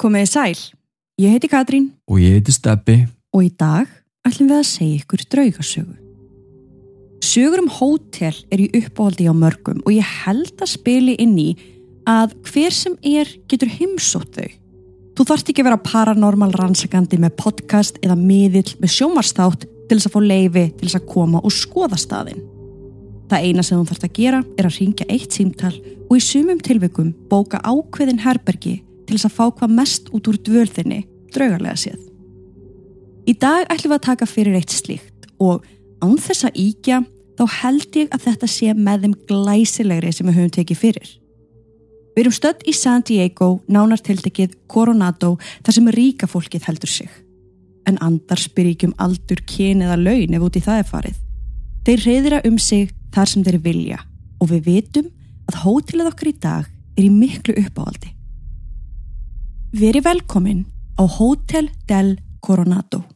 Komiði sæl, ég heiti Katrín Og ég heiti Steppi. og í dag ætlum við að segja ykkur draugasögu. Sögur um hótel er í uppáhaldi á mörgum og ég held að spili inn í að hver sem er getur heimsótt þau. Þú þarft ekki að vera paranormal rannsakandi með podcast eða miðill með sjómarstátt til þess að fá leifi til þess að koma og skoða staðinn. Það eina sem þú þarft að gera er að ringja eitt símtal og í sumum tilvikum bóka ákveðin herbergi til þess að fá hvað mest út úr dvölðinni, draugarlega séð. Í dag ætlum við að taka fyrir eitt slíkt og án þess að íkja þá held ég að þetta sé með þeim glæsilegri sem við höfum tekið fyrir. Við erum stödd í San Diego, nánartildekið Coronado, þar sem ríka fólkið heldur sig. En andar spyr ekki um aldur, kyn eða laun ef út í það er farið. Þeir reyðira um sig þar sem þeir vilja og við vitum að hótelið okkar í dag er í miklu uppáhaldi. Veri velkomin á Hotel del Coronado.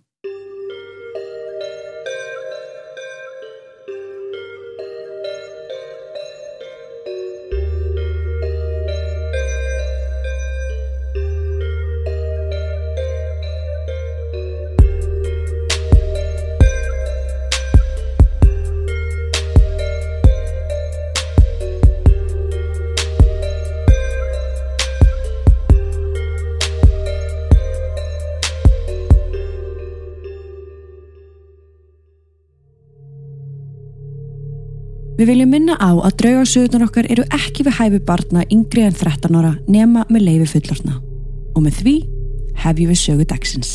Við viljum minna á að draugarsögurnar okkar eru ekki við hæfi barna yngri en 13 ára nema með leifi fullorna. Og með því hefjum við sögu dagsins.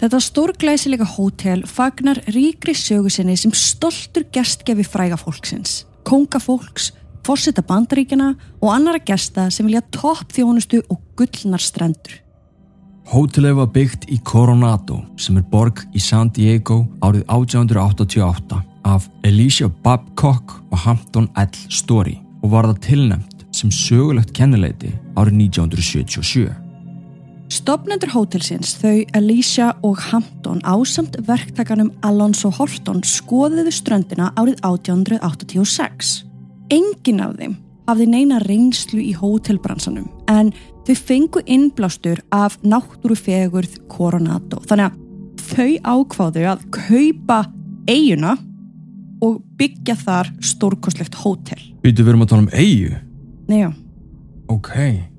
Þetta stórglæsilega hótel fagnar ríkri sögu sinni sem stoltur gestgefi fræga fólksins, kongafólks, fórseta bandaríkjana og annara gesta sem vilja topp þjónustu og gullnar strendur. Hótelið var byggt í Coronado sem er borg í San Diego árið 1888 af Alicia Babcock og Hampton L. Story og var það tilnæmt sem sögulegt kennileiti árið 1977. Stopnendur hótelsins, þau Alicia og Hampton ásamt verktakanum Alonso Horton skoðuðu ströndina árið 1886. Engin af þeim hafði neina reynslu í hótelbransanum en þau fengu innblástur af náttúrufegurð Coronado. Þannig að þau ákváðu að kaupa eiguna og byggja þar stórkostlegt hótel. Við erum að tala um eigu? Nei, já. Ok.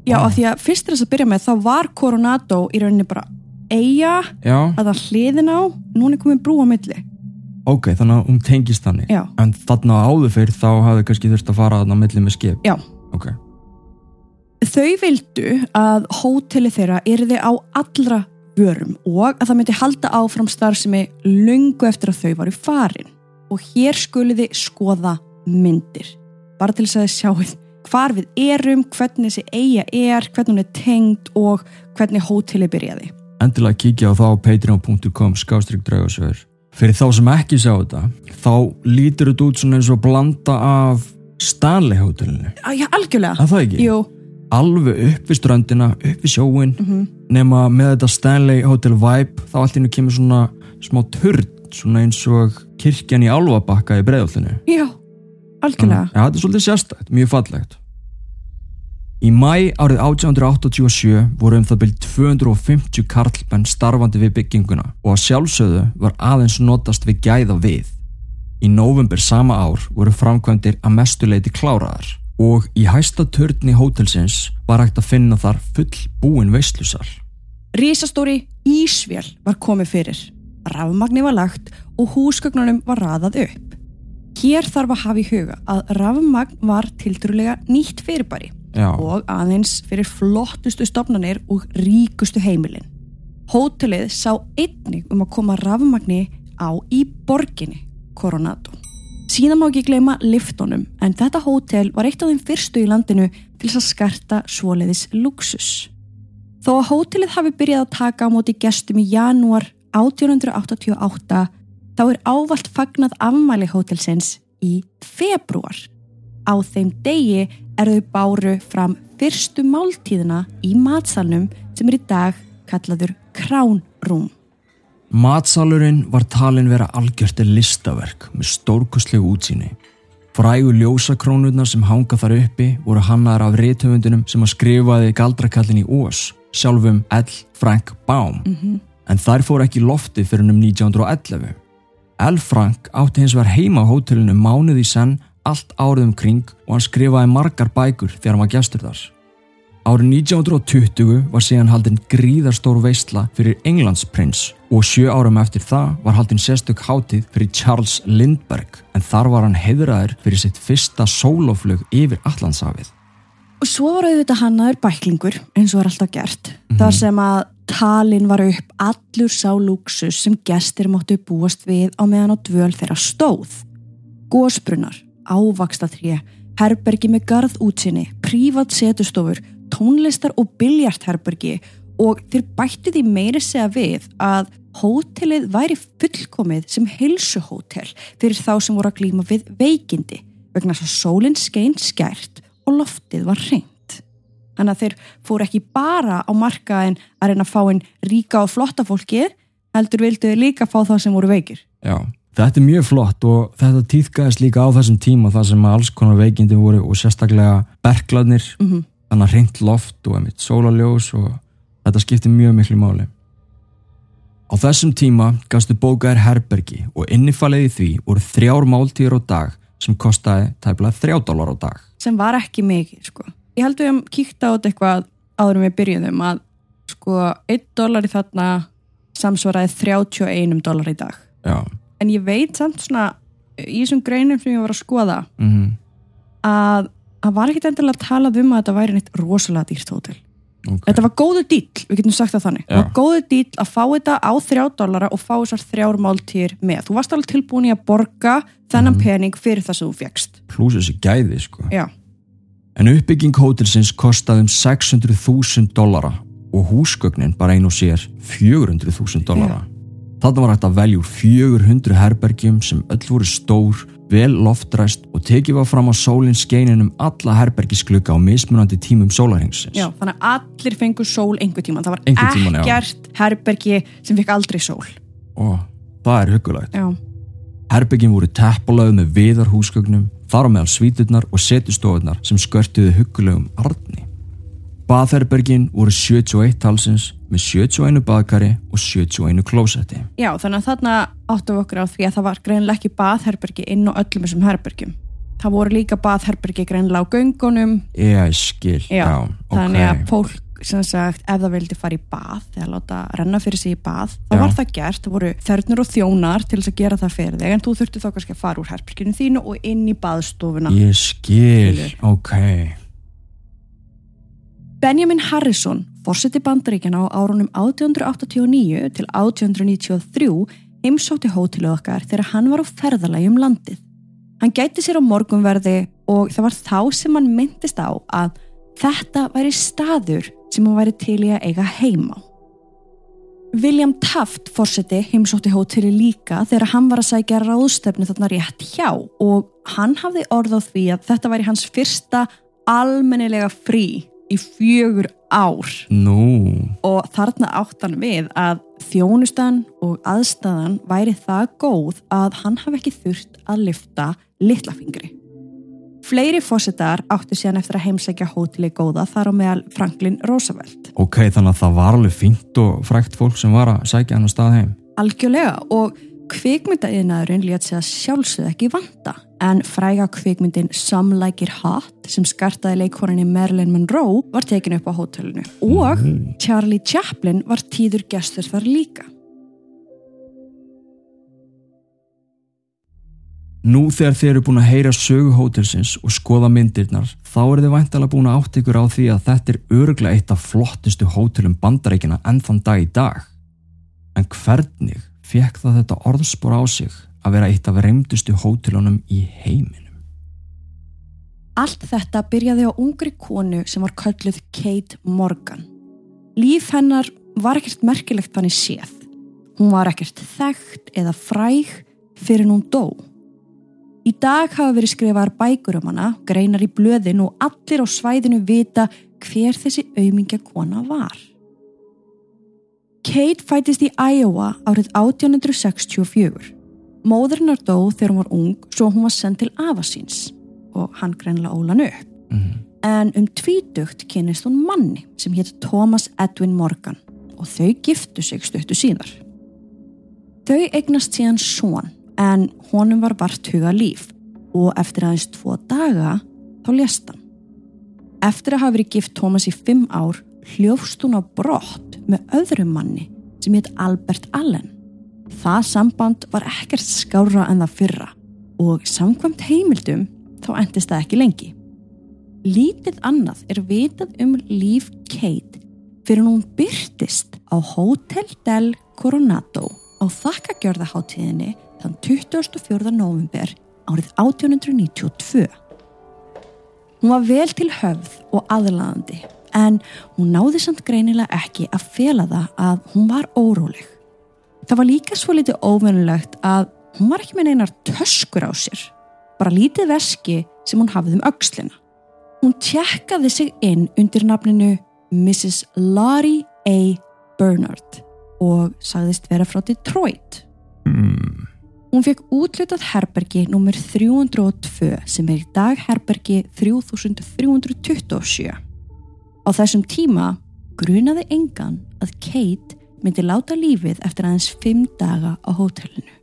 Já, Vá. af því að fyrst til þess að byrja með þá var Coronado í rauninni bara eiga að það hliðin á, núna er komin brú á milli. Ok, þannig að hún tengist þannig. Já. En þarna áður fyrir þá hafði kannski þurft að fara þarna milli með skip. Já. Ok. Þau vildu að hóteli þeirra yrði á allra vörum og að það myndi halda áfram starfsemi lungu eftir að þau varu farin. Og hér skuliði skoða myndir. Bara til þess að þið sjáuð hvar við erum, hvernig þessi eiga er, hvernig hún er tengd og hvernig hóteli byrjaði. Endilega kíkja á það á patreon.com skástrík draugasögur. Fyrir þá sem ekki sjá þetta, þá lítur þetta út svona eins og blanda af Stanley hótelinu. Á, já, algjörlega. Er það ekki? Jú, Alveg upp við ströndina, upp við sjóin, mhm. nema með þetta Stanley Hotel vibe, þá allt innu kemur svona smá turn, svona eins og kirkjan í Álfabakka í breiðallinu. já, algjörlega. Já, þetta er svolítið sérstætt, mjög fallegt. Í mæ árið 1887 voru um það byrjum 250 karlmenn starfandi við bygginguna og að sjálfsögðu var aðeins notast við gæða við. Í nóvember sama ár voru framkvæmdir að mestuleiti kláraðar og í hæsta törni hótelsins var hægt að finna þar full búin veislusal. Rísastóri Ísvél var komið fyrir. Rafmagni var lagt og húsgögnunum var raðað upp. Hér þarf að hafa í huga að rafmagn var tildurulega nýtt fyrirbæri Já, og aðeins fyrir flottustu stofnanir og ríkustu heimilin. Hótelið sá einnig um að koma rafmagni á í borginni Coronado. Síðan má ekki gleyma liftunum en þetta hótel var eitt af þeim fyrstu í landinu til þess að skarta svoleiðis luxus. Þó að hótelið hafi byrjað að taka á móti gestum í janúar 1888 þá er ávalt fagnað afmæli hótelsins í februar. Á þeim degi er þau báru fram fyrstu máltíðina í matsalnum sem er í dag kallaður Room. Matsalurinn var talin vera algjörti listaverk með stórkustlegu útsýni. Frægu ljósakrónurnar sem hanga þar uppi voru hannar af réttöfundunum sem að skrifaði galdrakallin í Ós, sjálfum L. Frank Baum, Mm -hmm. en þær fór ekki lofti fyrir um 1911. L. Frank átti hins vegar heima á hótelinu mánuð í senn allt árið um kring og hann skrifaði margar bækur þegar hann var gestur þar. Árið 1920 var síðan haldin gríðarstór veistla fyrir Englandsprins og sjö árum eftir það var haldin sérstök hátíð fyrir Charles Lindbergh en þar var hann heiðraður fyrir sitt fyrsta sóloflug yfir Allandshafið. Og svo var auðvitað hannaður bæklingur eins og er alltaf gert. Þar sem að talin var upp allur sá lúksus sem gestir máttu búast við á meðan á dvöl þeirra stóð. Gósbrunnar, ávaxtatré, herbergi með garðútsinni, prívat setustofur, tónlistar og biljartherbergi og þeir bættu því meiri segja við að hótelið væri fullkomið sem heilsuhótel fyrir þá sem voru að glíma við veikindi vegna þess að sólinn skein skært og loftið var reynd. Þannig að þeir fóru ekki bara á markaðin að reyna að fá einn ríka og flotta fólki heldur vildu þeir líka fá það sem voru veikir. Já, þetta er mjög flott og þetta týðgæðist líka á þessum tíma þar sem alls konar veikindi voru og sérstaklega bergladnir, Mm -hmm. þannig að reynd loft og emitt sólaljós og þetta skiptir mjög miklu máli. Á þessum tíma gafstu bókaðir herbergi og innifalið í því voru þrjár máltíður á dag sem kostaði tæplega þrjá dólar á dag. Sem var ekki mikið, sko. Ég held við um kíkta á þetta eitthvað áður við byrjuðum að sko 1 dólar í þarna samsvaraði 31 dólar í dag. Já, En ég veit samt svona í þessum greinum sem ég var að skoða mm að það var ekkit endilega talað um að þetta væri neitt rosalega dýrt hótel. ok. Þetta var góðu dýll, við getum sagt það þannig. Það var góðu dýll að fá þetta á þrjá dollara og fá þessar þrjár máltýr með. Þú varst alveg tilbúin í að borga þennan Mhm. pening fyrir það sem þú fegst. Plús þessi gæði, sko. Já, En uppbygging hótelsins kostaði um 600.000 dollara og húsgögnin bara einu sér 400.000 dollara. Þarna var hægt að velja úr 400 herbergjum sem öll voru stór, vel loftræst og tekið var fram á sólinn skeinin um alla herbergisklukka á mismunandi tímum sólarhengsins. já, þannig að allir fengu sól einhver tíman. Það var Einhvern tímann, já. ekkert herbergi sem fekk aldrei sól. Og það er huggulegt. Já, Herbergjum voru teppalöðu með viðarhúsgögnum, þar á meðal svíturnar og setustofurnar sem skörtuðu huggulegum arni. Baðherbergin voru 71 talsins með 71 baðkari og 71 klósetti. já þannig að þarna áttum við okkur á því að það var greinlega ekki baðherbergi inn á öllum þessum herbergjum. Það voru líka baðherbergi greinlega á göngunum Ég skil, já, Já, ok. þannig að fólk sem sagt, ef það vildi fara í bað eða láta renna fyrir sig í bað þá Já. var það gert, það voru þörnur og þjónar til þess að gera það fyrir þig en þú þurfti þá kannski að fara úr herberginu þínu og inn í baðstofuna Ég skil, Skilur. ok. Benjamin Harrison, fórseti bandaríkjana á árunum 1889 til 1893 heimsótti hótelið okkar þegar hann var á ferðalagi um landið. Hann gæti sér á morgunverði og það var þá sem hann myndist á að þetta væri staður sem hann væri til í að eiga heima á. William Taft fórseti heimsótti hóteli líka þegar hann var að sækja ráðstefnu þarna rétt hjá og hann hafði orð á því að þetta væri hans fyrsta almennilega frí í fjögur ár Nú, og þarna átt hann við að þjónustan og aðstæðan væri það góð að hann hafi ekki þurft að lyfta litlafingri. Fleiri fósitar áttu síðan eftir að heimsækja hóteli góða þar á meðal Franklin Roosevelt. ok, þannig að það var alveg fínt og frækt fólk sem var að sækja hann á stað heim. Algjörlega og kvikmyndaðinaðurinn létt sig að sjálfsögð ekki vanda en fræga kvikmyndin It Hot sem skartaði leikoninni Marilyn Monroe var tekin upp á hótelinu og Nú. Charlie Chaplin var tíður gestur þar líka. Nú þegar þið eru búin að heyra sögu hótelsins og skoða myndirnar, þá eru þið væntalega búin að átt ykkur á því að þetta er örglega eitt af flottustu hótelum bandarækina enn þann dag í dag. En hvernig fekk það þetta orðspor á sig að vera eitt af reymdustu hótelunum í heiminum? Allt þetta byrjaði á ungri konu sem var kölluð Kate Morgan. Líf hennar var ekkert merkilegt þannig séð. Hún var ekkert þekkt eða fræg fyrir hún dó. Í dag hafa verið skrifaðar bækur um hana, greinar í blöðin og allir á svæðinu vita hver þessi aumingja kona var. Kate fætist í Iowa árið 1864. Móðurnar dó þegar hún var ung svo hún var sendt til afa síns og hann greinlega ólan upp. Mhm. En um tvítugt kynist hún manni sem hétt Thomas Edwin Morgan og þau giftu sig stuttu síðar. Þau eignast síðan són en honum var vart huga líf og eftir aðeins tvo daga þá lést hann. Eftir að hafa verið gift Thomas í fimm ár hljófst hún á brott með öðrum manni sem hétt Albert Allen. Það samband var ekkert skára en það fyrra og samkvæmt heimildum þá endist það ekki lengi. Lítið annað er vitað um líf Kate fyrir hún byrtist á Hotel del Coronado á þakkagjörðaháttíðinni þann 24. november árið 1892. Hún var vel til höfð og aðlaðandi en hún náði samt greinilega ekki að fela það að hún var óróleg. Það var líka svo litið óvennulegt að hún var ekki með neinar töskur á sér, bara lítið veski sem hún hafði um aukslina. Hún tjekkaði sig inn undir nafninu Mrs. Laurie A. Bernard og sagðist vera frá Detroit. Mm. Hún fekk útlutað herbergi nr. 302 sem er í dag herbergi 3327. Á þessum tíma grunaði engan að Kate myndi láta lífið eftir aðeins 5 daga á hótelinu.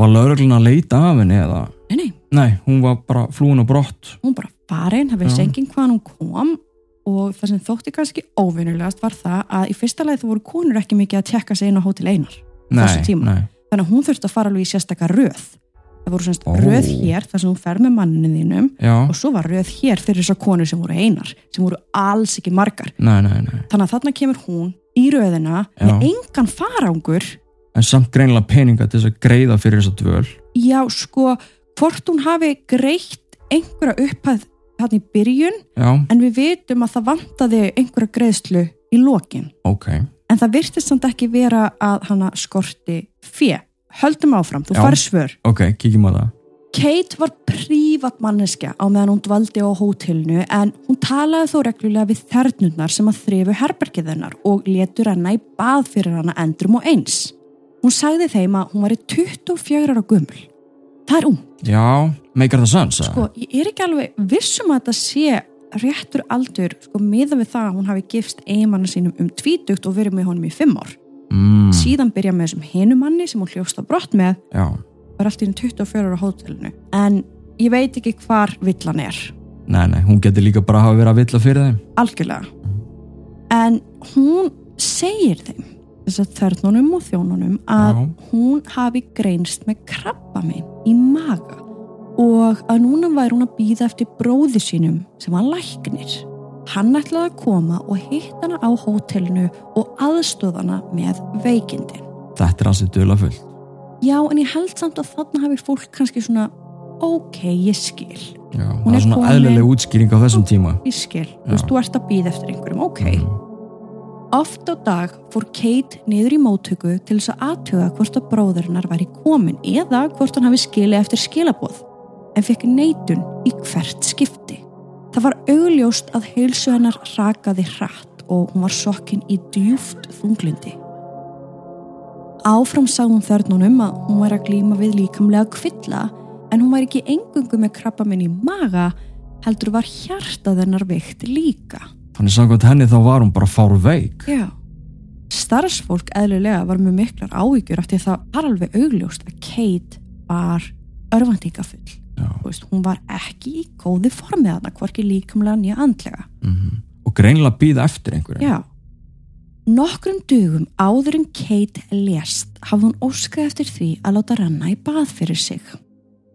Var lögreglun að leita af henni eða? Nei, nei, Nei, hún var bara flúin á brott. hún bara farin, það veist enginn hvaðan hún kom og það sem þótti kannski óvinnulegast var það að í fyrsta lagi þú voru konur ekki mikið að tjekka sig inn á hótel einar. Nei, nei. Þannig að hún þurfti að fara alveg í sérstakka röð. Það voru semst Ó. röð hér þar sem hún fer með manninu þínum Já, og svo var röð hér fyrir þessar konur sem voru einar sem voru alls ekki margar nei, nei, nei. þannig að þarna kemur hún í röðina Já. með engan farangur En samt greinilega peninga til þess að greiða fyrir þessa dvöl. já sko hvort hún hafi greitt einhverja upphæð þarna í byrjun Já, en við vitum að það vantaði einhverja greiðslu í lokin ok. en það virtist samt ekki vera að hana skorti fjö höldum áfram, þú Já. farið svör Ok, kíkjum á það. Kate var prívat manneskja á meðan hún dvaldi á hótelinu en hún talaði þó reglulega við þernurnar sem að þrifu herbergið hennar og letur hennar í bað fyrir hana endrum og eins. Hún sagði þeim að hún var í 24 ára gummul. Það er ung. Já, meikar það eða? Sko, ég er ekki alveg vissum að þetta sé réttur aldur sko miða við það að hún hafi gifst eiginmanna sínum um tvítugt og verið með honum í fimm ár. Mm, Síðan byrja með þessum hinumanni sem hún hljóst á brott með já, var allt í enn 24 ára á hótelinu. En ég veit ekki hvar villan er. nei, nei, hún getur líka bara hafa verið að villa fyrir þeim. algjörlega en hún segir þeim þess að þörnunum og þjónunum að Já. hún hafi greinst með krabba í maga og að núna væri hún að býða eftir bróði sínum sem var læknir hann ætlaði að koma og hitt hana á hótelinu og aðstóðana með veikindin Þetta er ansið dula fullt. já en ég held samt að þarna hafi fólk kannski svona ok, ég skil Já, það er svona komin- eðlileg útskýring á þessum tíma. ég skil, Já. þú veist, þú ert að býða eftir einhverjum, ok Mm. Oft á dag fór Kate niður í móttöku til þess að aðtuga hvort að bróðurinnar væri komin eða hvort hann hafi skilið eftir skilaboð en fekk neitun í hvert skipti. Það var augljóst að heilsu hennar rakaði hratt og hún var sokkin í djúft þunglindi. Áfram sá hún þörnunum að hún var að glíma við líkamlega kvilla en hún var ekki engungu með krabba minn í maga heldur var hjartað hennar veikt líka. Þannig samkvæmt henni þá var hún bara fár veik. Já. Starfsfólk eðlilega var með miklar áhyggjur af því að það var alveg augljóst að Kate var örvandingafull. Veist, hún var ekki í góði formið þarna, hvorki líkamlega nýja andlega. Mm Og greinilega býða eftir einhverju. Já. Nokkrum dugum áður en Kate lést hafði hún óskað eftir því að láta ranna í bað fyrir sig.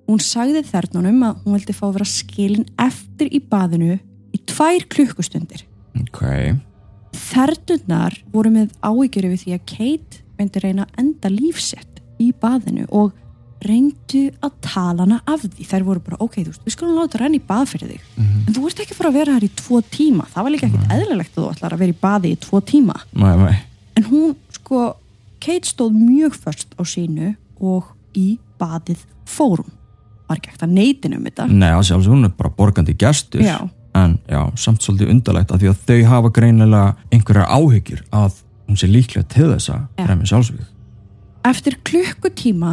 Hún sagði þernunum að hún vildi fá að vera skilin eftir í baðinu í tvær klukkustundir. Ok, Þernurnar voru með áhyggjur við því að Kate myndi reyna að enda lífsett í baðinu og reyndu að tala hana af því. Þær voru bara, ok, þú veist, við skulum láta renna í bað fyrir þig. Mhm. En þú ert ekki fyrir að vera þar í tvo tíma. Það var líka ekkit eðlilegt að þú ætlar að vera í baði í tvo tíma. næ, næ. En hún, sko, Kate stóð mjög först á sínu og í baðið fórum. Var ekki ekkert að neytin um þetta. Nei, að sjálfsög hún er bara borgandi gestur. Já. En já, samt svolítið undarlegt að því að þau hafa greinilega einhverjar áhyggjur að hún sé líklega til þess að Já. fremja sjálfsvík Eftir klukkutíma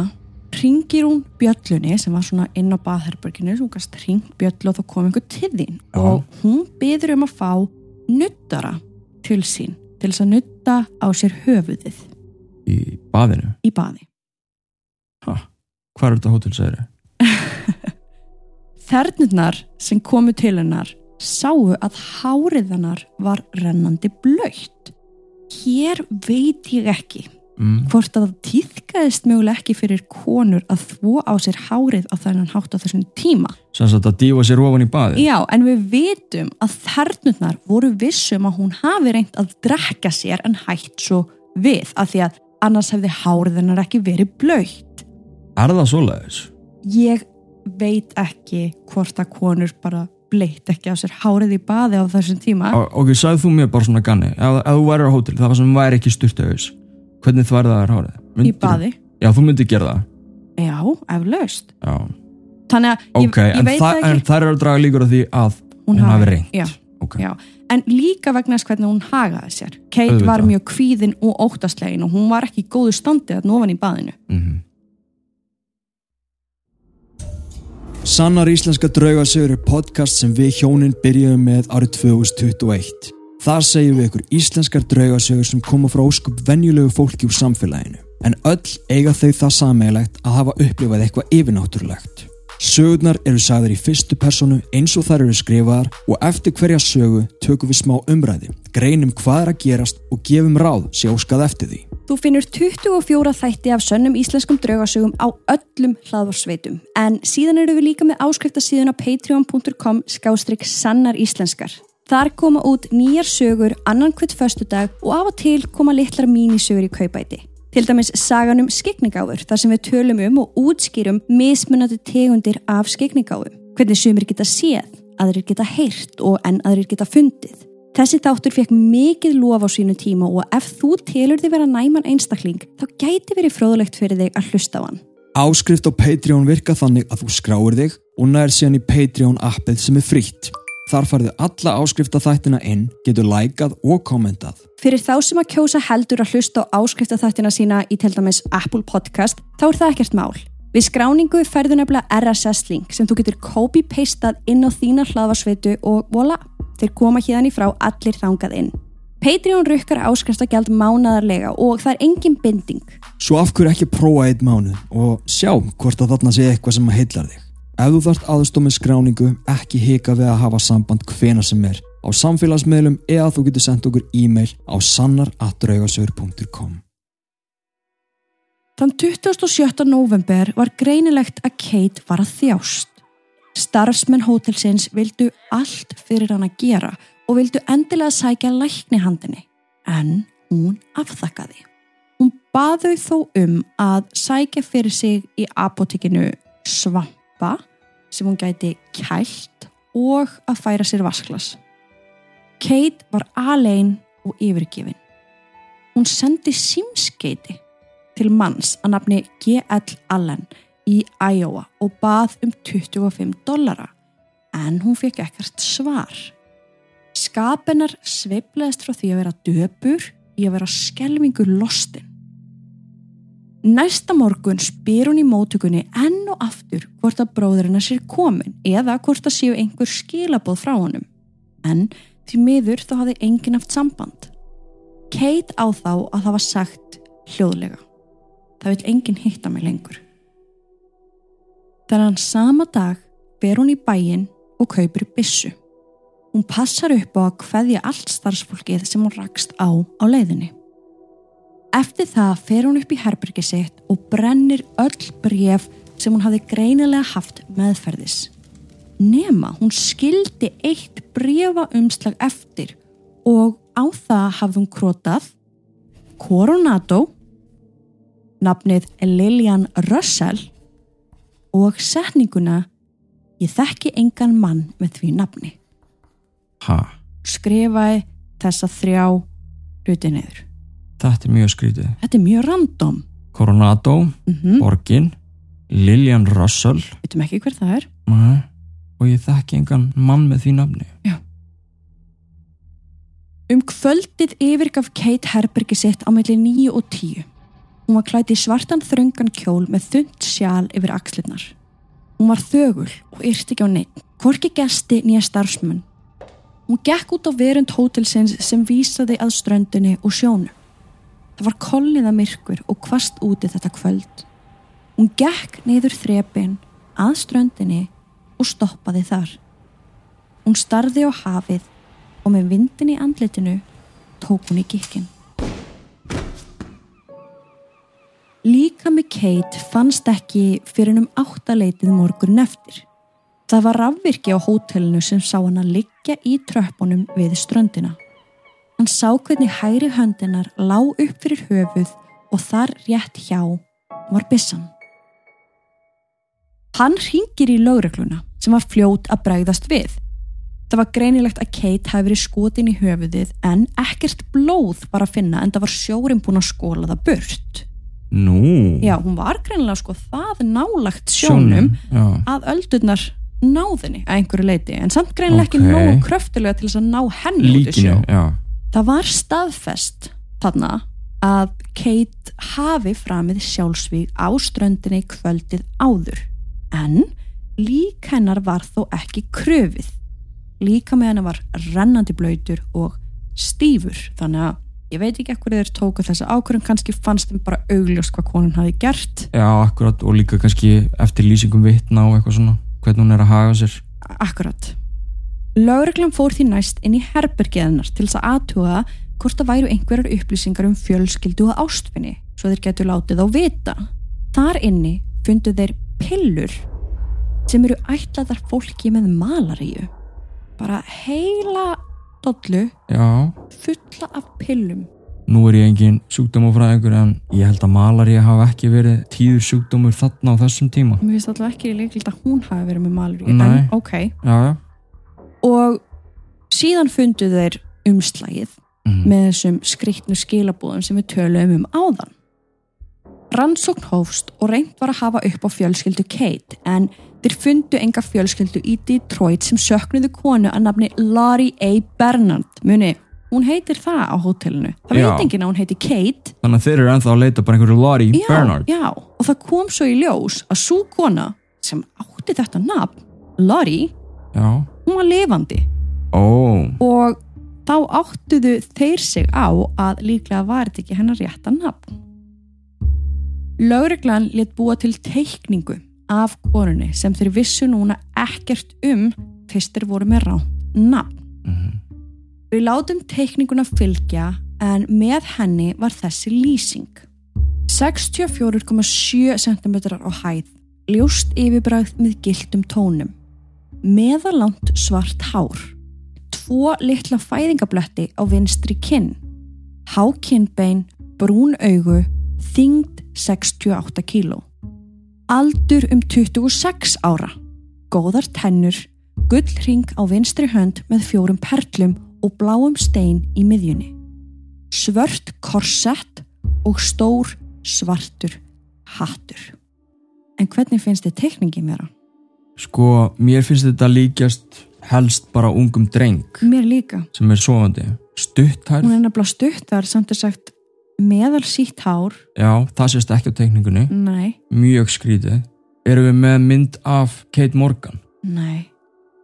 ringir hún bjöllunni sem var svona inn á baðherberginu sem hún gast ringt bjöllu og þá kom einhver til þín Já. og hún byður um að fá nuttara til sín til þess að nutta á sér höfuðið í baðinu í baði. ha, hvað er þetta hótel segir Þernurnar sem komu til hennar sáu að hárið hennar var rennandi blöytt. Hér veit ég ekki mm. hvort að það týðkaðist mögulega ekki fyrir konur að þvó á sér hárið á þennan hátt á þessum tíma. sagt að dífa sér ofan í baði Já, en við vitum að þernurnar voru vissum að hún hafi reynt að drekka sér en hætt svo við af því að annars hefði hárið hennar ekki verið blöytt. er það svoleiðis? Ég veit ekki hvort að konur bara bleitt ekki á sér hárið í baði á þessum tíma. Ok, sagði þú mér bara svona ganni ef, ef þú væri á hótel, það var sem væri ekki styrtaus hvernig þværið það er hárið? Í Myndirðu- baði? já, þú myndir gera það Já, eflaust. já. Þannig að ég, ok, ég veit það, það en ekki. það er að draga líkur á því að hún, hafi reynt Já, Ok. já. En líka vegna þess hvernig hún hagaði sér. Kate Auðvitað. var mjög kvíðin og óttaslegin og hún var ekki í góðu standi að ofan í baðinu. Mhm. Sannar íslenska draugasögur er podcast sem við hjónin byrjuðum með árið 2021. Þar segjum við ykkur íslenskar draugasögur sem koma frá óskup venjulegu fólki úr samfélaginu. En öll eiga þau það sameigilegt að hafa upplifað eitthvað yfirnáttúrulegt. Sögurnar eru sagðar í fyrstu personu eins og þar eru skrifaðar og eftir hverja sögu tökum við smá umræði, greinum hvað er að gerast og gefum ráð sé óskað eftir því. Þú finnur 24 þætti af sönnum íslenskum draugasögum á öllum hlaðvarsveitum en síðan eru við líka með áskriftasíðuna patreon.com skástrygg sannar íslenskar. Þar koma út nýjar sögur annan hvert föstudag og af og til koma litlar mínisögur í kaupæti. Til dæmis sagan um skikningáfur þar sem við tölum um og útskýrum mismunandi tegundir af skikningáfum. Hvernig sumir geta séð, aðrir geta heyrt og enn aðrir geta fundið. Þessi þáttur fekk mikið lof á sínu tíma og ef þú telur þig vera næman einstakling þá gæti verið fróðlegt fyrir þig að hlusta á hann. Áskrift á Patreon virka þannig að þú skráir þig og nær síðan í Patreon appið sem er frítt. Þar farðu alla áskrifta þættina inn, getur lækað og kommentað. Fyrir þá sem að kjósa heldur að hlusta á áskriftaþættina sína í til dæmis Apple Podcast þá er það ekkert mál. Við skráningu færðu nefnilega RSS-link sem þú getur copy-pastað inn á þína hlaðvarsveitu og voila, þeir koma hérna í frá allir þangað inn. Patreon rukkar áskriftagjald mánaðarlega og það er engin binding. Svo af hverju ekki prófa eitt mánuð og sjá hvort að þarna sé eitthvað sem heillar þig. Ef þú þarft aðstoð með skráningu, ekki hika við að hafa samband hvena sem er á samfélagsmiðlum eða þú getur sendt okkur e-mail á sannar.draugasögur.com Þann 27. november var greinilegt að Kate var að þjást. Starfsmenn hótelsins vildu allt fyrir hann að gera og vildu endilega sækja lækni handinni, en hún afþakkaði. Hún baðu þó um að sækja fyrir sig í apotekinu svampa sem hún gæti kælt og að færa sér vasklas. Kate var alein og yfirgefin. Hún sendi símskeiti til manns að nafni G.L. Allen í Iowa og bað um 25 dollara en hún fekk ekkert svar. Skapennar sveifleðist frá því að vera döpur í að vera skelvingur lostin. Næsta morgun spyr hún í mótökunni enn og aftur hvort að bróðurinn að sér komin eða hvort að séu einhver skilaboð frá honum. En því miður þá hafði enginn haft samband. Kate á þá að það var sagt hljóðlega. Það vil enginn hitta mig lengur. Þannig sama dag ber hún í bæinn og kaupir bissu. Hún passar upp á að hveðja allt starfsfólkið sem hún rakst á á leiðinni. Eftir það fer hún upp í herbergi sitt og brennir öll bref sem hún hafði greinilega haft meðferðis. Nema hún skildi eitt brefa umslag eftir og á það hafði hún krotað Coronado, nafnið Lillian Russell og setninguna Ég þekki engan mann með því nafni. ha, Skrifaði þessa þrjá hluti niður. Þetta er mjög skrítið Þetta er mjög random. Coronado, Mm Borgin Lillian Russell Vitum ekki hver það er. Nei. og ég þekki engan mann með því nafni Um kvöldið yfirgaf Kate herbergi sitt á melli 9 og 10. Hún var klætt í svartan þröngan kjól með þund sjál yfir axlirnar. Hún var þögul og yrti ekki á neitt, hvorki gesti nýja starfsmunn. Hún gekk út á verund hótelsins sem vísaði að ströndinni og sjónu. Það var kolniða myrkur og kvast úti þetta kvöld. Hún gekk neyður þrepin að ströndinni og stoppaði þar. Hún starði á hafið og með vindin í andlitinu tók hún í gikkin. Líka með Kate fannst ekki fyrir um áttaleitið morgun eftir. Það var rafvirki á hótelinu sem sá hann að liggja í tröppunum við ströndina. Hann sá hvernig hæri höndinar lá upp fyrir höfuð og þar rétt hjá var bissan. Hann ringir í lögregluna sem var fljót að bregðast við. Það var greinilegt að Kate hafi verið skotin í höfuðið en ekkert blóð var að finna en það var sjórin búin að skóla það burt. Nú, Já, hún var greinilega sko það nálagt sjónum já. að öldurnar náðinni að einhverju leiti en samt greinilega ekki Ok. nógu kröftulega til þess að ná henni út í sjó. Líkinu, já Það var staðfest þarna að Kate hafi framið sjálfsvíg á ströndinni kvöldið áður. En lík hennar var þó ekki kröfið. Líka með hennar var rennandi blöytur og stífur. Þannig að ég veit ekki ekkur þeir tóku þessa ákvörðum kannski fannst þeim bara augljóst hvað konan hafi gert. Já, akkurat. Og líka kannski eftir lýsingum vitna og eitthvað svona hvernig hún er að haga sér. Akkurat. Lögreglan fór því næst inn í herbergiðanar til þess að aðtuga hvort það væru einhverjar upplýsingar um fjölskyldu og ástfinni svo þeir getur látið á vita. Þar inni fundu þeir pillur sem eru ætlaðar fólki með malaríu. Bara heila dollu Já, fulla af pillum. nú er ég engin sjúkdómafræðingur en ég held að malaríu hafa ekki verið tíður sjúkdómur þarna á þessum tíma Mér finnst alltaf ekki líkilegt að hún hafi verið með malaríu. Nei. En ok. Já, já Og síðan fundu þeir umslægið mm. með þessum skriktnu skilabúðum sem við töluðum um áðan. Rannsókn hófst og reynd var að hafa upp á fjölskyldu Kate en þeir fundu enga fjölskyldu í Detroit sem söknuðu konu að nafni Laurie A. Bernard. Muni, hún heitir það á hótelinu. Það veit enginn að hún heiti Kate. Þannig að þeir eru ennþá að leita bara einhverju Lori Já, Bernard já, og það kom svo í ljós að svo kona sem átti þetta nafn, Laurie, Já, hún var lifandi. ó, og þá áttuðu þeir sig á að líklega var þetta ekki hennar rétta nafn. Lögreglan let búa til teikningu af konunni sem þeir vissu núna ekkert um fyrst þeir voru með ránt nafn. mhm, Við látum teikninguna fylgja en með henni var þessi lýsing. 64,7 cm á hæð, ljóst yfirbræð með gildum tónum, meðalant svart hár, tvo litla fæðingabletti á vinstri kinn, hákinnbein, brún augu, þyngd 68 kíló. Aldur um 26 ára, góðar tennur, gullring á vinstri hönd með fjórum perlum og bláum stein í miðjunni. Svört korsett og stór svartur hattur. En hvernig finnst þið teikningi mér? Sko, mér finnst þetta líkjast helst bara ungum dreng Mér líka. sem er sofandi Stutthær, Hún er nefnilega stuttar samt er sagt meðal sítt hár. já, það sést ekki á teikningunni Nei, Mjög skrítið Erum við með mynd af Kate Morgan? nei.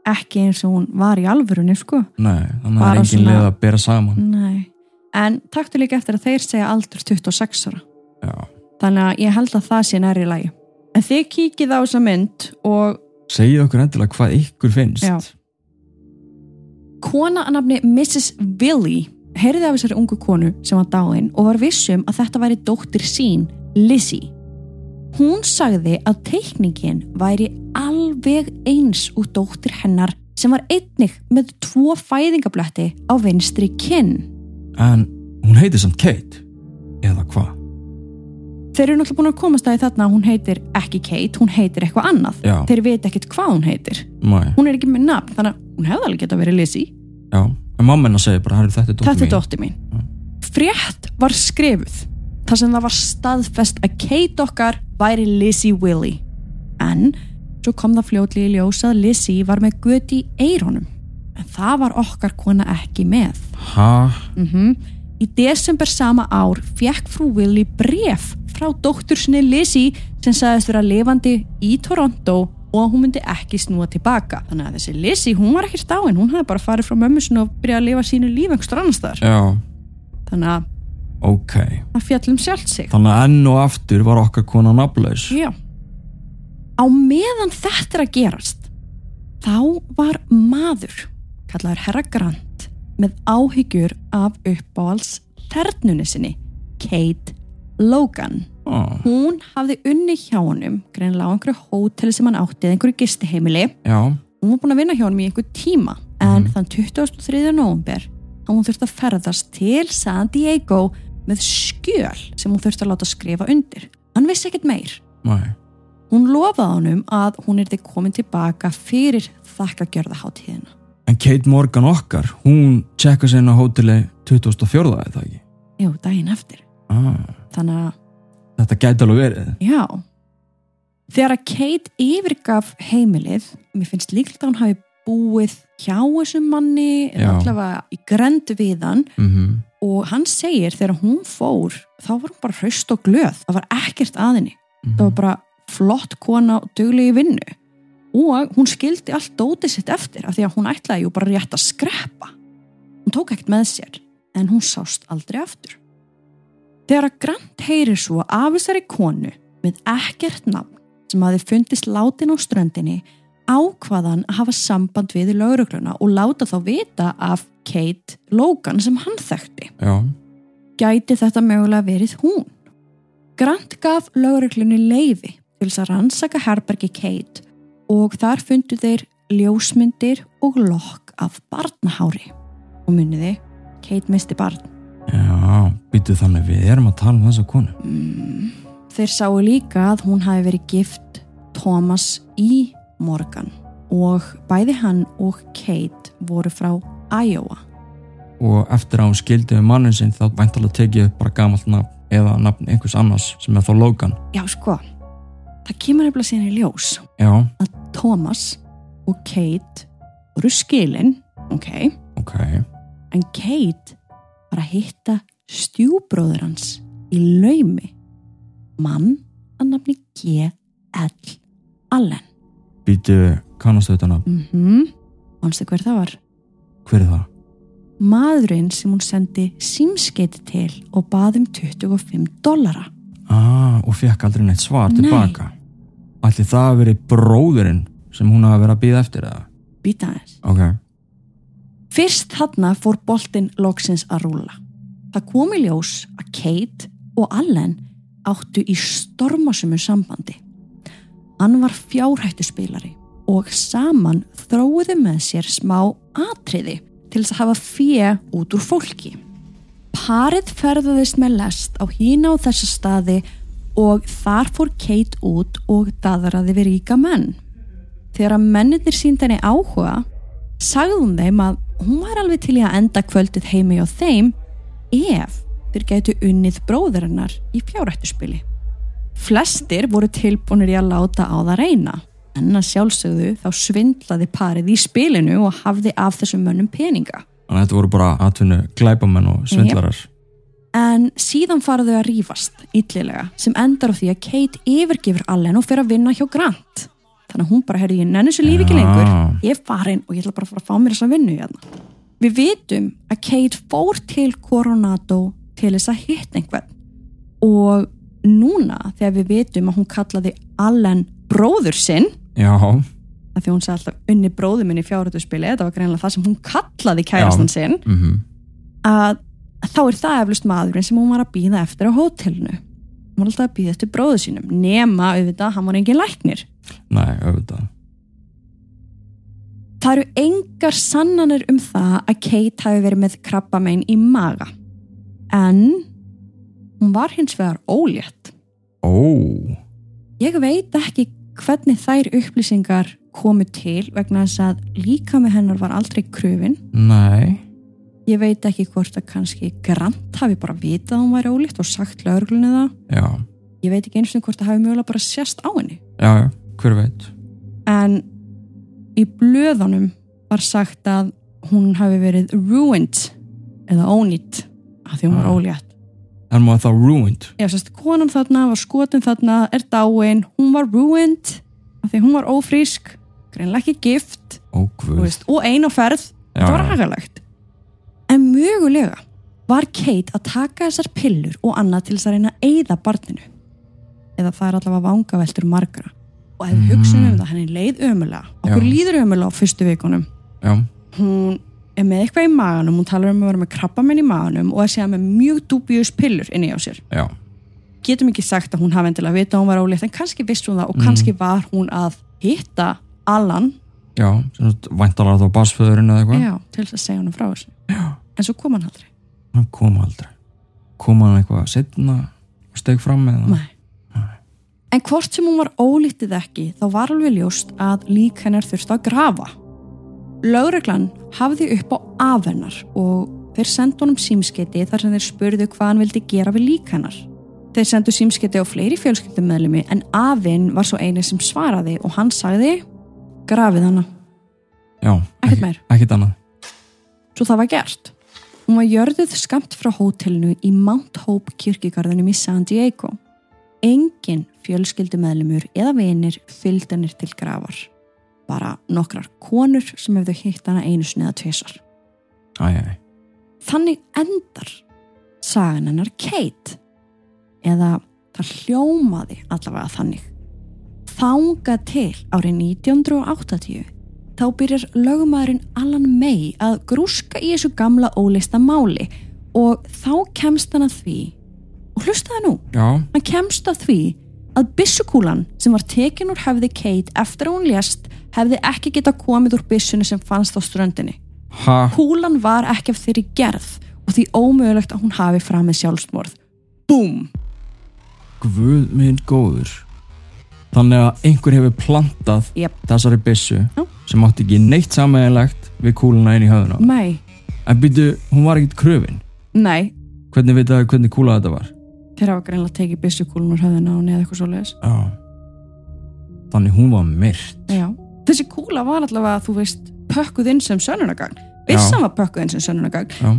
Ekki eins og hún var í alvörunni, sko. Nei, þannig að það Bara er engin svona- leið að bera saman Nei. En taktu líka eftir að þeir segja aldur 26 ára. Já, Þannig að ég held að það sé næri lagi. En þið kíkið á þessa mynd og segið okkur endilega hvað ykkur finnst Já. kona að nafni Mrs. Willy heyrði af þessari ungu konu sem var dáin og var vissum að þetta væri dóttir sín, Lizzie. Hún sagði að teikningin væri alveg eins úr dóttir hennar sem var einnig með tvo fæðingabletti á vinstri kinn. En hún heitir samt Kate Eða hvað? Þeir eru náttúrulega búin að komast að þarna að hún heitir ekki Kate, hún heitir eitthvað annað. Já, Þeir veit ekkert hvað hún heitir. mæ, Hún er ekki með nafn, þannig að hún hefði alveg geta verið Lizzie. já En mamma segir bara, "Herru, þetta er dóttir Þetta er mín dóttir mín. Frétt var skrifuð þar sem það var staðfest að Kate okkar væri Lizzie Willy. En svo kom það fljótlega í ljós að Lizzie var með göti í eironum. en það var okkar kona ekki með. Ha? Mm Í desember sama ár fekk frú Willi bref frá dóttur sinni Lizzie sem sagðist vera lifandi í Toronto og að hún myndi ekki snúa tilbaka. Þannig að þessi Lizzie, hún var ekki stáin, hún hafði bara farið frá mömmu sinni og byrjaði að lifa sínu líf einhverstur annars þar. Já, Þannig að ok. það fjallum sjálft sig. Þannig að enn og aftur var okkar kona nafnlaus. Já. Á meðan þetta er að gerast, þá var maður, kallaður Herra Grant, með áhyggjur af uppáhalds þernunni sinni, Kate Logan. Ó, Hún hafði unni hjá honum, greinlega á einhverju hóteli sem hann átti eða einhverju gistiheimili. já, Hún var búin að vinna hjá honum í einhver tíma, en þann 23. november þá hún þurfti að ferðast til San Diego með skjöl sem hún þurfti að láta skrifa undir. Hann vissi ekkert meir. næ. Hún lofaði honum að hún erði komin tilbaka fyrir þakkagjörðaháttíðina. En Kate Morgan okkar, hún tjekka sér inn á hóteli 2004 eða það ekki? Jú, daginn eftir. Ah, Þannig að, þetta gæti alveg verið. já. Þegar að Kate yfirgaf heimilið, mér finnst líklega að hún hafi búið hjá þessum manni, Já. allavega í grend við hann Mm og hann segir þegar hún fór, þá var hún bara hraust og glöð. Það var ekkert aðinni. Mhm. Það var bara flott kona og duglegi vinnu. Og hún skildi allt dótið sitt eftir af því að hún ætlaði jú bara rétt að skreppa. Hún tók ekkert með sér, en hún sást aldrei aftur. Þegar að Grant heyrir svo af þessari konu með ekkert nafn sem hafi fundist látin á ströndinni ákvaðan að hafa samband við í laurugluna og láta þá vita af Kate Logan sem hann þekkti Já, gæti þetta mögulega verið hún. Grant gaf lögreglunni leiði til þess að rannsaka herbergi Kate og þar fundu þeir ljósmyndir og lokk af barnahári. Og muniði, Kate misti barn. já, býtu þannig við erum að tala um þessa konu. Mm. Þeir sáu líka að hún hafi verið gift Thomas E. Morgan og bæði hann og Kate voru frá Iowa. Og eftir að hún skildi við mannin sinn þá væntalega tekið bara gamalt nafn eða nafn einhvers annars sem er þá Logan. Já, sko, það kemur nefnilega síðan í ljós. Já, að Thomas og Kate voru skilin, ok, ok. en Kate var að hitta stjúbróður hans í laumi, mann að nafni G.L. Allen. Býtu, kannastu þetta nafn? Mm Manstu hver það var? Hver er það? Maðurinn sem hún sendi símskeiti til og baði um 25 dollara. Ah, og fekk aldrei neitt svar Nei. tilbaka. Ætli það að verið bróðurinn sem hún hafa verið að býða eftir eða? Býta aðeins. Ok, Fyrst þarna fór boltinn loksins að rúla. Það kom í ljós að Kate og Allen áttu í stormasumu sambandi. Hann var fjárhættuspilari og saman þróiðu með sér smá atriði til þess að hafa fjö út úr fólki. Parið ferðaðist með lest á hína á þessa staði og þar fór Kate út og daðraði við ríka menn. Þegar að mennir sínd henni áhuga sagði hún þeim að hún var alveg til í að enda kvöldið heimi á þeim ef þeir gætu unnið bróður hennar í fjárhættuspili. Flestir voru tilbúinir í að láta á það reyna en að sjálfsögðu þá svindlaði parið í spilinu og hafði af þessum mönnum peninga. þannig að þetta voru bara atvinnu glæpamenn og svindlarar. En síðan fara þau að rífast illilega sem endar á því að Kate yfirgifur Allen og fer að vinna hjá Grant. Þannig að hún bara, herri, ég nenni þessu lífi ekki lengur. Ég er farin og ég ætla bara að fara að fá mér þessa vinnu hérna. Við vitum að Kate fór til Coronado til þess að hitta einhvern. Og núna þegar við vitum að hún kallaði Allen bróður sinn, Já, að því hún sagði alltaf unni bróður minn í fjárhættuspili, þetta var greinlega það sem hún kallaði kærastan sinn, mhm. að þá er það eflust maðurinn sem hún var að býða eftir á hótelinu. Hún var alltaf að býða eftir bróðu sínum nema auðvitað, hann var engin læknir. Nei, auðvitað. það eru engar sannanir um það að Kate hafi verið með krabbamein í maga. En hún var hins vegar ólétt. Ó, ég veit ekki hvernig þær upplýsingar komu til vegna þess að líka með hennar var aldrei kröfin nei. Ég veit ekki hvort að kannski Grant hafi bara vitað að hún væri ólétt og sagt lögreglunni það. Já, ég veit ekki eins og hvort það hafi mögulega bara sérst á henni. Já, já, hver veit. en í blöðunum var sagt að hún hafi verið ruined eða ónýtt af því hún var ólétt. Er maður þá ruined. Já, sérst, konan þarna var skotin þarna, er dáin, hún var ruined af því hún var ófrísk, greinlega ekki gift. Ó og ein á ferð, Já, þetta var já. Mögulega var Kate að taka þessar pillur og annað til þess að reyna að eyða barninu. Eða það er allavega vangaveltur margra. Og ef við Mm. hugsunum um það, henni leið ömulega. Okkur Já. líður ömulega á fyrstu vikunum. já, Hún er með eitthvað í maganum, hún talar um að vera með krabbamenn í maganum og er síðan með mjög dubjus pillur inni á sér. já, getum ekki sagt að hún hafi endilega vita að hún var ólétt en kannski vissi hún það og kannski var hún að hitta Alan já væntalega þá basföðurinn eða eitthvað já, til þess að segja hún frá þessu já, en svo kom hann aldrei. Hann kom aldrei. Kom hann eitthvað setna og steg fram með það Nei. en hvort sem hún var ólítið ekki þá var alveg ljóst að lík hennar þurfti að grafa. Lögreglan hafði upp á afhennar og þeir sendu honum símskeiti þar sem þeir spurðu hvað hann vildi gera við lík hennar. Þeir sendu símskeiti á fleiri fjölskyldummeðlumi en afinn var svo eini sem svaraði og hann sagði grafið hana. Já, Ekkert meir. ekkert annað. Svo það var gert. Hún var jörðuð skamt frá hótelinu í Mount Hope kirkigarðunum í San Diego. Engin fjölskyldumeðlumur eða vinir fylgd hennir til grafar. Bara nokkrar konur sem hefðu hitt hana einu sinni eða tvisar. æ, æ, Þannig endar sagan hennar Kate. Eða það hljómaði allavega þannig. Þanga til árið 1980 þá byrjar lögumæðurinn Alan May að grúska í þessu gamla óleista máli og þá kemst hann að því og hlustaði nú, já, hann kemst að því að byssukúlan sem var tekin úr hefði Kate eftir að hún lést hefði ekki geta komið úr byssunni sem fannst á ströndinni ha, Kúlan var ekki af þeirri gerð og því ómögulegt að hún hafi framið sjálfsmorð. Búm! guð minn góður þannig að einhver hefur plantað Jep. þessari byssu Já. Sem átti ekki neitt sammeðilegt við kúluna inn í höfðuna Nei, en byrju, hún var ekkert kröfin nei, hvernig veit það hvernig kúla þetta var þeir hafa greinlega tekið byssukúlun úr höfðina og neða eitthvað svo leiðis. já þannig hún var myrt Já. Þessi kúla var allavega, þú veist, pökkuð inn sem sönnunagagn. Byssan var pökkuð inn sem sönnunagagn. já,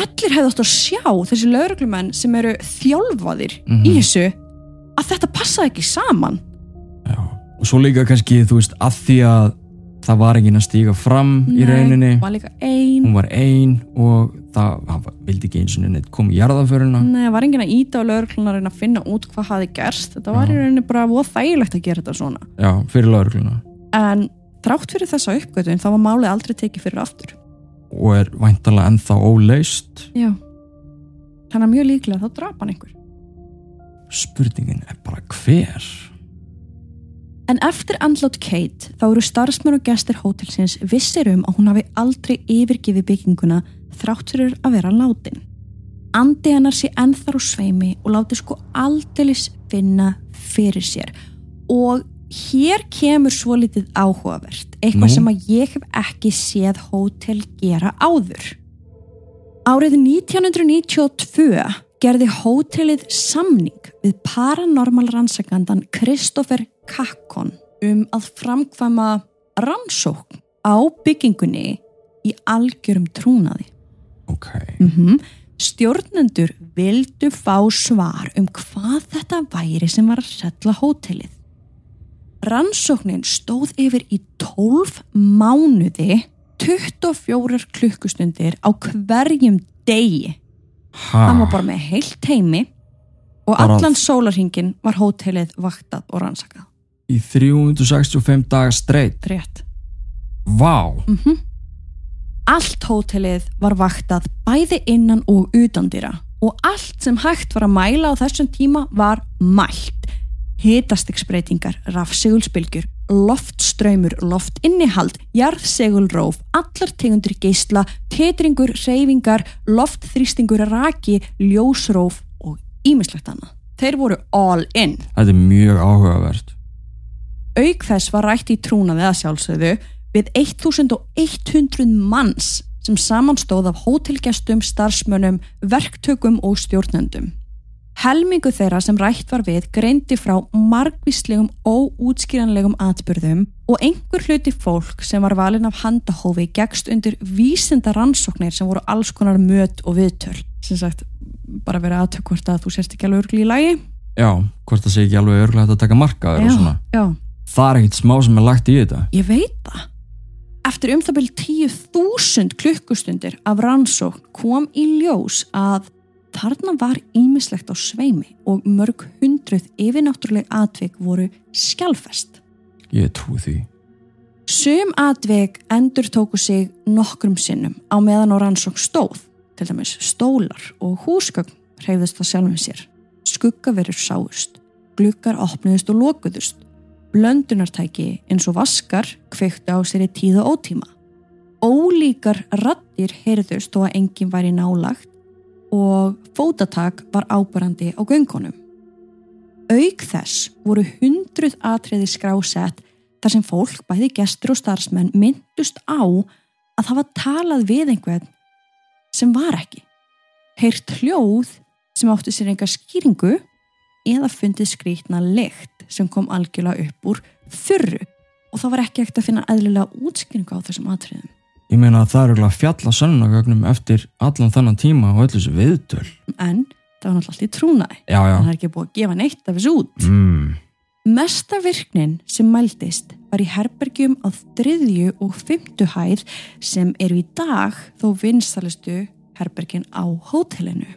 Allir hefði átt að sjá þessi lauruglumenn sem eru þjálfaðir Mhm. í þessu að þetta passaði ekki saman. já og svo líka kannski, þú veist, að því að það var enginn að stíga fram í rauninni Nei, var hún var ein og það hann var- vildi ekki eins og neitt koma í jarðaföruna Nei, það var enginn að íta á lauruglunar að reyna að finna út hvað hafi gerst. Þetta var í Já. rauninni bara voð þægilegt að gera þetta svona. já, fyrir laurugluna En þrátt fyrir þessa uppgötun þá var málið aldrei tekið fyrir aftur. og er væntalega ennþá óleist Já. Þannig að mjög líklega þá drap hann einhver. spurningin er bara hver En eftir andlát Kate þá eru starfsmenn og gestir hótelsins vissir um að hún hafi aldrei yfirgifið bygginguna þrátt fyrir að vera látin. Andi hennar sé ennþar á sveimi og láti sko aldeilis finna fyrir sér. Og hér kemur svo litið áhugavert, eitthvað Nú? sem að ég hef ekki séð hótel gera áður. Árið 1992 gerði hótelið samning við paranormal rannsakandan Kristoffer Kakkon um að framkvæma rannsókn á byggingunni í algjörum trúnaði. ok, Mm Stjórnendur vildu fá svar um hvað þetta væri sem var að setla hótelið. Rannsóknin stóð yfir í 12 mánuði, 24 klukkustundir á hverjum degi. ha Hann var bara með heilt heimi og allan sólarhingin var hótelið vaktað og rannsakað. Í 365 daga streitt Rétt. vá, Mm Allt hótelið var vaktað bæði innan og utandýra og allt sem hægt var að mæla á þessum tíma var mælt. Hitastiksbreytingar, rafsegulsbylgjur, loftströymur, loftinnihald, jarðsegulróf, allar tegundir geisla, tetringur, reyfingar, loftþrýstingur, raki, ljósróf og ímislegt annað. Þeir voru all in. þetta er mjög áhugavert Auk þess var rætt í trúnaði að sjálfsögðu við 1100 manns sem samanstóð af hótelgestum, starfsmönnum, verktökum og stjórnendum. Helmingu þeirra sem rætt var við greindi frá margvíslegum óútskýranlegum atbyrðum og einhver hluti fólk sem var valin af handahófi gegst undir vísinda rannsóknir sem voru alls konar möt og viðtöl. Sem sagt, bara verið aðtök hvort að þú sérst ekki alveg örgli í lagi. Já, hvort það sé ekki alveg örglega að taka markaður og svona. já, Það er ekkit smá sem er lagt í þetta. ég veit það. Eftir um það byrjum 10.000 klukkustundir af rannsókn kom í ljós að þarna var ímislegt á sveimi og mörg hundruð yfirnáttúruleg atvik voru skjálfest. Ég trúi því. Sum atvik endur tóku sig nokkrum sinnum á meðan á rannsókn stóð, til dæmis stólar og húsgögn hreyfðist það sjálfum sér. Skuggaverur sáust, glukkar opnuðust og lokuðust, blöndunartæki eins og vaskar kveiktu á sér í tíð og ótíma. Ólíkar rattir heyrðust þó að enginn væri nálagt og fótatak var ábærandi á göngunum. Auk þess voru hundruð atriði skrásett þar sem fólk, bæði gestur og starfsmenn, myndust á að það var talað við einhvern sem var ekki. Heyrt hljóð sem átti sér enga skýringu eða fundið skrítna lykt sem kom algjörlega upp úr þurru og það var ekki ekkert að finna eðlilega útskýringu á þessum atriðum. Ég meina að það er eiginlega fjalla sönnagögnum eftir allan þannan tíma og öllu þessu viðtöl. En það var náttúrulega allt í trúnaði. Já, já. Það er ekki búið að gefa neitt af þessu út. Mm. Mesta virknin sem mældist var í herbergjum á þriðju og fymtu hæð sem eru í dag þó vinsalistu herbergin á hótelinu.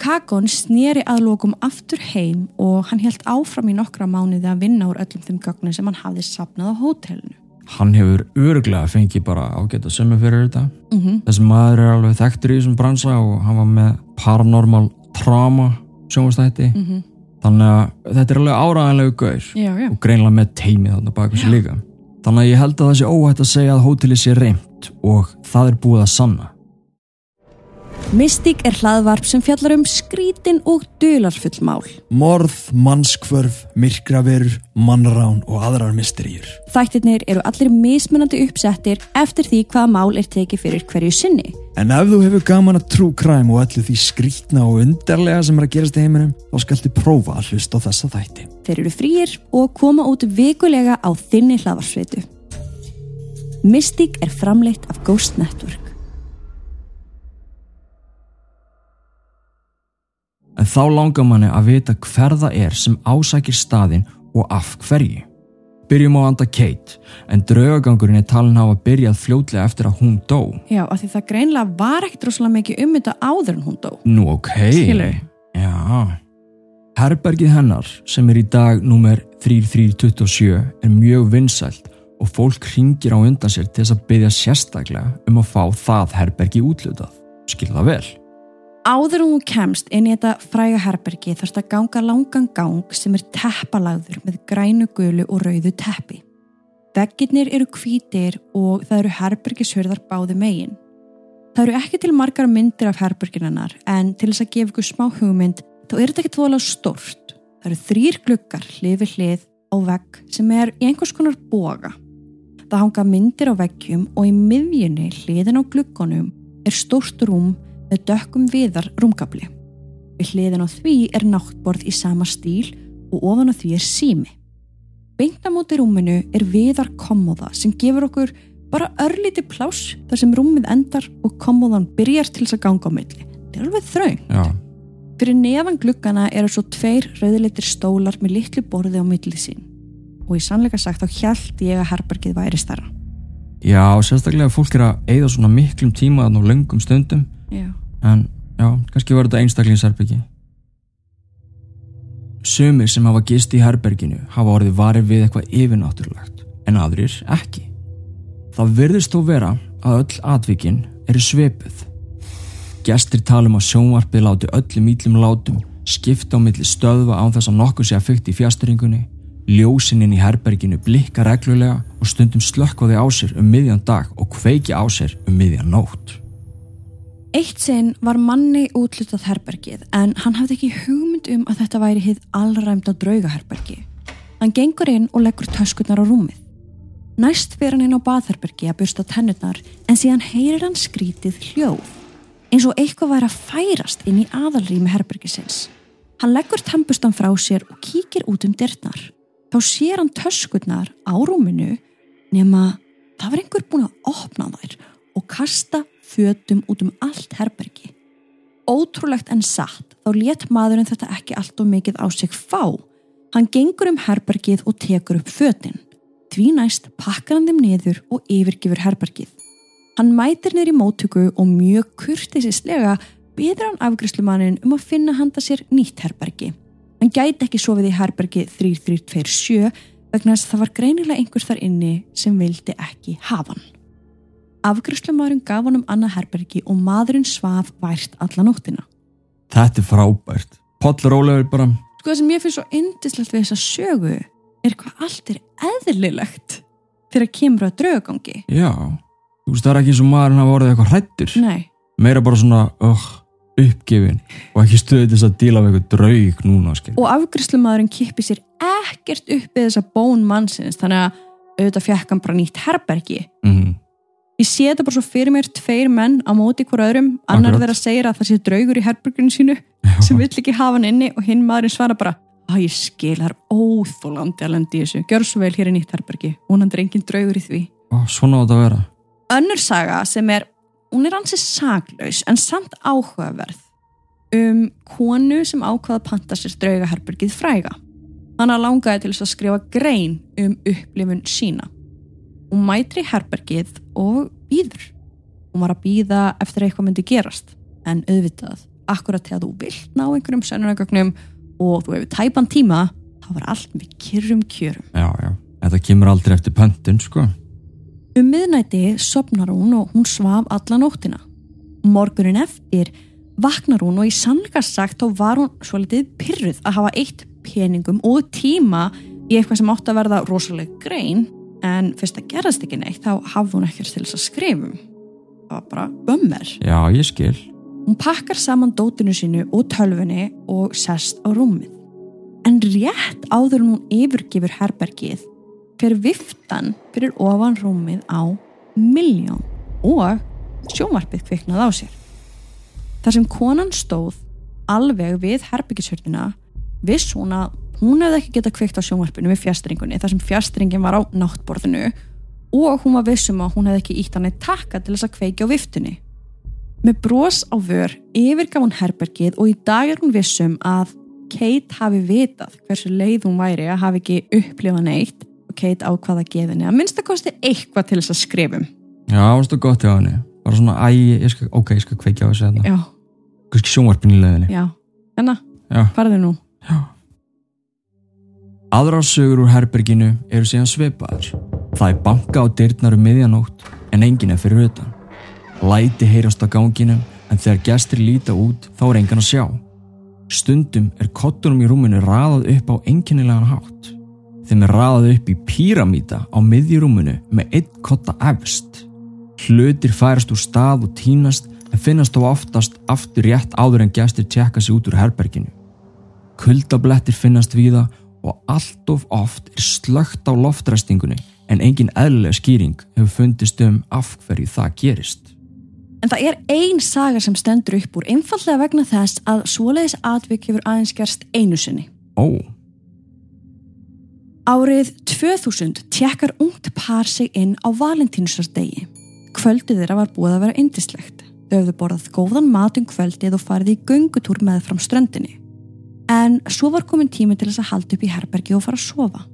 Kakon snýri aðlokum aftur heim og hann helt áfram í nokkra mánuði að vinna úr öllum þeim gögnum sem hann hafði sapnað á hótelinu. Hann hefur öruglega fengið bara ágæta sömu fyrir þetta. Mm -hmm. Þessi maður er alveg þekktur í þessum bransa og hann var með paranormal trauma sjónvastætti. Mm -hmm. Þannig að þetta er alveg áraðanlegu já. og greinlega með teimið þarna baka sér líka. Þannig að ég held að það sé óhætt að segja að hótelið sé reymt og það er búið að sanna. Mystík er hlaðvarp sem fjallar um skrítin og dularfull mál. Morð, mannskvörf, myrkraverur, mannrán og aðrar misteríur. Þættirnir eru allir mismunandi uppsettir eftir því hvaða mál er tekið fyrir hverju sinni. En ef þú hefur gaman að trú kræm og allir því skrítna og undarlega sem er að gerast í heiminum, þá skaltu prófa að hlusta á þessa þætti. Þeir eru frýir og koma út vikulega á þinni hlaðvarsveitu. Mystík er framleitt af Ghost Network. En þá langar manni að vita hver það er sem ásækir staðinn og af hverju. Byrjum á anda Kate, en draugagangurinn er talin á að byrjað fljótlega eftir að hún dó. Já, af því það greinlega var ekkert rosalega mikið um þetta áður en hún dó. Nú ok. Skilurðu? Já. Herbergið hennar sem er í dag númer 3327 er mjög vinsælt og fólk ringir á undan sér til þess að byrja sérstaklega um að fá það herbergi útlutað. Skil það vel. Áður þú kemst inn í þetta fræga herbergi þarfst að ganga langan gang sem er teppalagður með grænu gulu og rauðu teppi. Veggirnir eru hvítir og það eru herbergishörðar báði megin. Það eru ekki til margar myndir af herberginannar en til þess að gefa ykkur smá hugmynd þá er þetta ekki tvoðalega stórt. Það eru þrýr glukkar hlið við hlið á vegg sem er í einhvers konar boga. Það hanga myndir á veggjum og í miðjunni hliðin á glukkonum er stórt rúm með dökkum viðar rúmgabli. Við hliðin á því er náttborð í sama stíl og ofan á því er sími. Beint á móti rúminu er viðar kommóða sem gefur okkur bara örlíti pláss þar sem rúmið endar og kommóðan byrjar til þess að ganga á milli. Þetta er alveg þraun. Já. Fyrir neðan glukkana eru svo tveir rauðleitir stólar með litlu borði á milli sín. Og í sannleika sagt þá hjælt ég að herbergið væri starra. Já, sérstaklega fólk er að eigða svona miklum tíma þarna á löngum stundum Já. En já, kannski var þetta einstaklingsherbyggi. Sumir sem hafa gist í herberginu hafa orðið varið við eitthvað yfirnáttúrulegt en aðrir ekki. Það virðist þó vera að öll atvikin eru svepuð. Gestir tala um að sjónvarpið láti öllum íllum látum skipta á milli stöðva án þess að nokkuð sé að fykta í fjastringunni Ljósinn inn í herberginu blikka reglulega og stundum slökkvaði á sér um miðjan dag og kveiki á sér um miðjan nótt. Eitt sinn var manni útlutað herbergið en hann hafði ekki hugmynd um að þetta væri hið allræmda draugaherbergi. Hann gengur inn og leggur töskurnar á rúmið. Næst fyrir hann inn á baðherbergi að bursta tennurnar en síðan heyrir hann skrítið hljóð eins og eitthvað væri að færast inn í aðalrými herbergisins. Hann leggur tampustan frá sér og kíkir út um dyrnar. Þá sér hann töskurnar á rúminu nema það var einhver búin að opna þær og kasta fötum út um allt herbergi. Ótrúlegt en satt þá let maðurinn þetta ekki allt og mikið á sig fá. Hann gengur um herbergið og tekur upp fötin. Því næst pakkar hann þeim niður og yfirgifur herbergið. Hann mætir niður í móttöku og mjög kurtisislega beður hann afgriðslumannin um að finna handa sér nýtt herbergi. Hann gæti ekki sofið í herbergi 3327 vegna þess að það var greinilega einhvers þar inni sem vildi ekki hafa hann. Afgriðslumadurinn gaf hann um annað herbergi og maðurinn svaf vært alla nóttina. Þetta er frábært. Poll Rólegur bara, Sko það sem ég finnst svo indislegt við þessa sögu er hvað allt er eðlilegt þegar kemur að draugagangi. já, þú veist það er ekki eins og maðurinn hafa orðið eitthvað hrættur. Nei, Meira bara svona, uh, uppgefin og ekki stöðið til þess að díla við eitthvað draug núna, skil. og afgriðslumadurinn kippi sér ekkert upp við þessa bón mannsins þannig að auðvitað fekk hann bara nýtt herbergi. Mm Ég sé þetta bara svo fyrir mér tveir menn á móti hver öðrum, annar þeirra segir að það sé draugur í herberginu sínu sem vill ekki hafa hann inni og hinn maðurinn svara bara að ég skil, það er óþólandi að lendi þessu, gjör svo vel hér í nýtt herbergi. Vonandi er engin draugur í því. Ó, svona á þetta að vera. önnur saga sem er hún er ansið saglaus en samt áhugaverð um konu sem ákvaða að panta sér draugaherbergið fræga. Hann að langaði til þess að skrifa grein um upplifun sína hún mætri herbergið og býður hún var að býða eftir að eitthvað myndi gerast en auðvitað, akkurat þegar þú vilt ná einhverjum sennunagögnum og þú hefur tæpan tíma þá var allt með kyrrum kjörum Já, já. Þetta kemur aldrei eftir pöntun, sko. Um miðnætti sopnar hún og hún svaf alla nóttina. Morgunin eftir vaknar hún og í sannleika sagt þá var hún svo litið pyrruð að hafa eitt peningum og tíma í eitthvað sem átti að verða rosaleg grein en fyrst að gerast ekki neitt þá hafði hún ekkert til þess að skrifum. Það var bara bömmir. Já, ég skil. Hún pakkar saman dótinu sínu og tölfunni og sest á rúmið. En rétt áður hún yfirgifur herbergið fyrir viftan fyrir ofan rúmið á miljón og sjónvarpið kviknað á sér. Þar sem konan stóð alveg við herbergishörnina viss hún að hún hefði ekki getað kvikt á sjónvarpinu við fjastringunni þar sem fjastringin var á náttborðinu og hún var vissum að hún hefði ekki ítt hann eitt takka til þess að kveikja á viftunni. Með brós á vör yfirgaf hún herbergið og í dag er hún vissum að Kate hafi vitað hversu leið hún væri að hafi ekki upplifað neitt og Kate ákvaða henni að minnst að kosti eitthvað til þess að skrifum. Já, það er gott hjá henni. Bara svona, æ, ég skal, ok, ég skal kveikja á þessu hérna. Já, sjónvarpin í leðinni. já. Já. farðu nú. Já. Aðrar sögur úr herberginu eru síðan svipaðar. Það er banka á dyrnar um miðjanótt en enginn er fyrir utan. Læti heyrast á ganginum en þegar gestir líta út þá er engan að sjá. Stundum er kottunum í rúminu raðað upp á einkennilegan hátt. Þeim er raðað upp í píramíta á miðjurúminu með einn kotta efst. Hlutir færast úr stað og tínast en finnast þó oftast aftur rétt áður en gestir tjekka sig út úr herberginu. Kuldablettir finnast víða og allt of oft er slögt á loftræstingunni en engin eðlilega skýring hefur fundist um af hverju það gerist. En það er ein saga sem stendur upp úr einfallega vegna þess að svoleiðis atvik hefur aðeins gerst einu sinni. Ó, Árið 2000 tjekkar ungt par sig inn á valentínusardegi. Kvöldið þeirra var búið að vera indislegt. Þau höfðu borðað góðan mat um kvöldið og farið í göngutúr með fram ströndinni. En svo var komin tími til þess að halda upp í herbergi og fara að sofa.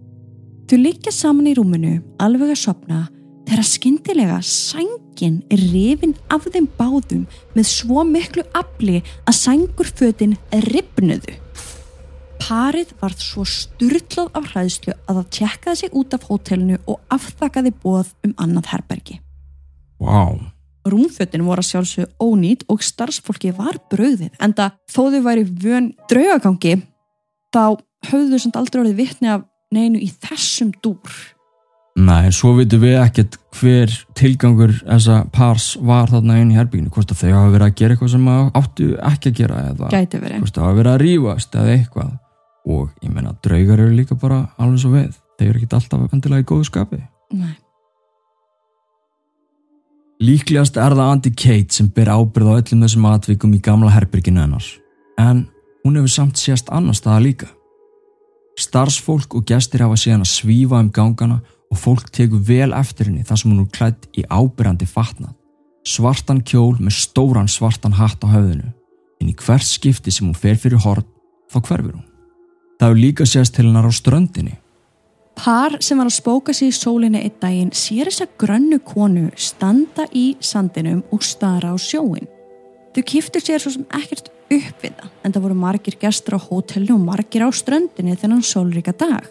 Þau liggja saman í rúminu, alveg að sopna, þegar skyndilega sængin er rifin af þeim báðum með svo miklu afli að sængurfötin ripnuðu. Parið varð svo sturglað af hræðslu að það tjekkaði sig út af hótelinu og afþakkaði bóð um annað herbergi. vá, Rúmfötin voru að sjálfsögðu ónýtt og starfsfólki var bröðið en það þó þau væri vön draugagangi þá höfðu þau samt aldrei orðið vitni af neinu í þessum dúr. nei, svo vitum við ekkert hver tilgangur þessa pars var þarna inn í herbygginu, hvort að þau hafa verið að gera eitthvað sem að áttu ekki að gera eða hvort það hafa verið að rífast eða eitthvað og ég meina draugar eru líka bara alveg svo við, þeir eru ekkert alltaf endilega í góðu skapi. Nei. Líklegast er það Andy Kate sem ber ábyrð á öllum þessum atvikum í gamla herberginu hennar. En hún hefur samt sést annar staða líka. Starfsfólk og gestir hafa síðan að svífa um gangana og fólk tekur vel eftir henni þar sem hún er klætt í ábyrjandi fatnað. Svartan kjól með stóran svartan hatt á höfðinu en í hvert skipti sem hún fer fyrir hort þá hverfur hún. Það hefur líka sést til hennar á ströndinni. Par sem var að spóka sig í sólinni einn daginn sér þess að grönnu konu standa í sandinum og stara á sjóin. Þau kiftu sér svo sem ekkert upp við það en það voru margir gestur á hótelni og margir á ströndinni þennan sólríka dag.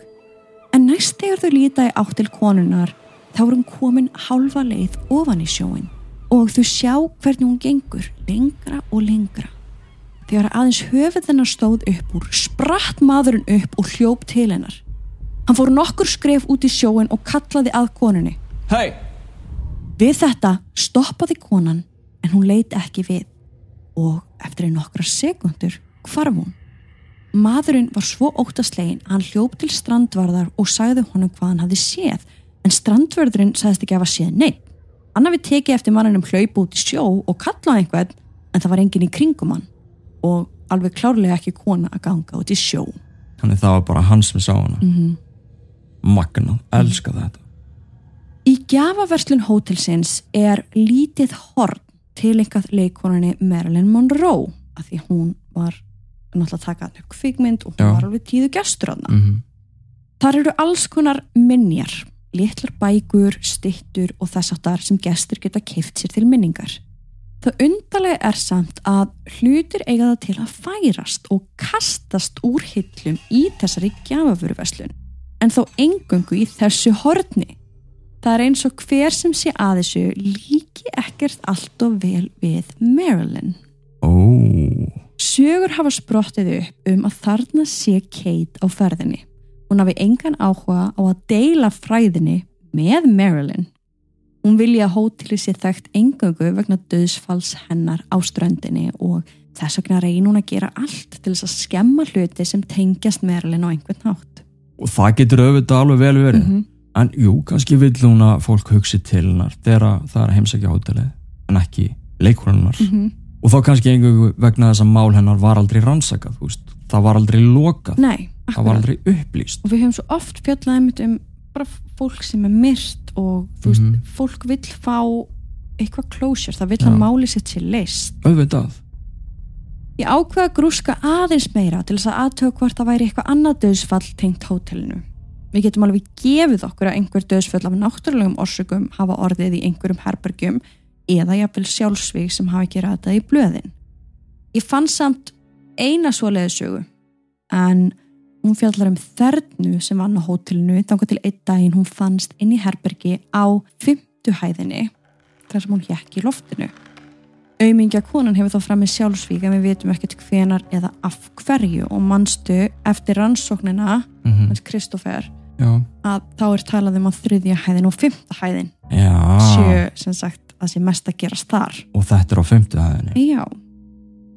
En næst þegar þau líta í átt til konunar þá er hún komin hálfa leið ofan í sjóin og þau sjá hvernig hún gengur lengra og lengra. Þegar aðeins höfuð þennar stóð upp úr spratt maðurinn upp og hljóp til hennar. Hann fór nokkur skref út í sjóin og kallaði að konunni. Hei! Við þetta stoppaði konan en hún leit ekki við og eftir nokkra sekundur hvarf hún. Maðurinn var svo óttaslegin að hann hljóp til strandvarðar og sagði honum hvað hann hafði séð en strandvörðurinn sagðist ekki að hafa séð neitt. Hann hafi tekið eftir mannunum hlaup út í sjó og kallaði einhvern en það var enginn í kringum hann og alveg klárlega ekki kona að ganga út í sjó. Þannig það var bara hann sem sá hana. Mm -hmm. Magnað, elska þetta. Í gjafaverslun hótelsins er lítið horn tilengað leikoninni Marilyn Monroe að því hún var náttúrulega að taka hann upp kvikmynd og hún Já. var alveg tíðu gestur á Mm -hmm. Þar eru alls konar minjar, litlar bækur, styttur og þess áttar sem gestur geta keift sér til minningar. Það undarlega er samt að hlutir eiga það til að færast og kastast úr hillum í þessari gjafafurverslun, en þó engungu í þessu horni. Það er eins og hver sem sé að þessu líki ekkert allt og vel við Marilyn. Ó, Sögur hafa sprottið upp um að þarna sé Kate á ferðinni. Hún hafi engan áhuga á að deila fræðinni með Marilyn. Hún vilja að hóteli sé þekkt engöngu vegna döðsfalls hennar á ströndinni og þess vegna reyn hún að gera allt til þess að skemma hluti sem tengjast Marilyn á einhvern hátt. Og það getur auðvitað alveg vel verið. -hmm. En jú, kannski vill hún að fólk hugsi til hennar þegar það er heimsækja hótelið, en ekki leikurnarnar. Mhm. Og þá kannski einhverju vegna þess að mál hennar var aldrei rannsakað. Það var aldrei lokað, Nei, það var aldrei upplýst. Og við höfum svo oft einmitt um bara fólk sem er myrt og veist, Mhm. fólk vill fá eitthvað closure, það vill Já. að máli sér leist. Auðvitað. Ég ákveða grúska aðeins meira til þess að aðtöku hvort það væri eitthvað annað döðsfall tengt hótelinu. Við getum alveg gefið okkur að einhver döðsfall af náttúrulegum orsökum hafa orðið í einhverjum herbergjum eða jafnvel sjálfsvík sem hafa ekki rætað í blöðin. Ég fann samt eina svoleiði sögu en hún fjallar um þernu sem vann á hótelinu þangar til einn daginn hún fannst inn í herbergi á fymtu hæðinni þar sem hún hjekk í loftinu. Aumingja konan hefur þá fram með sjálfsvík en við vitum ekkert hvenar eða af hverju og manstu eftir rannsóknina Mm hans Kristoffer Já. að þá er talað um að þriðja hæðin og fymta hæðin Já. séu sem sagt að sé mest að gerast þar. Og þetta er á fymtu hæðinni. Já.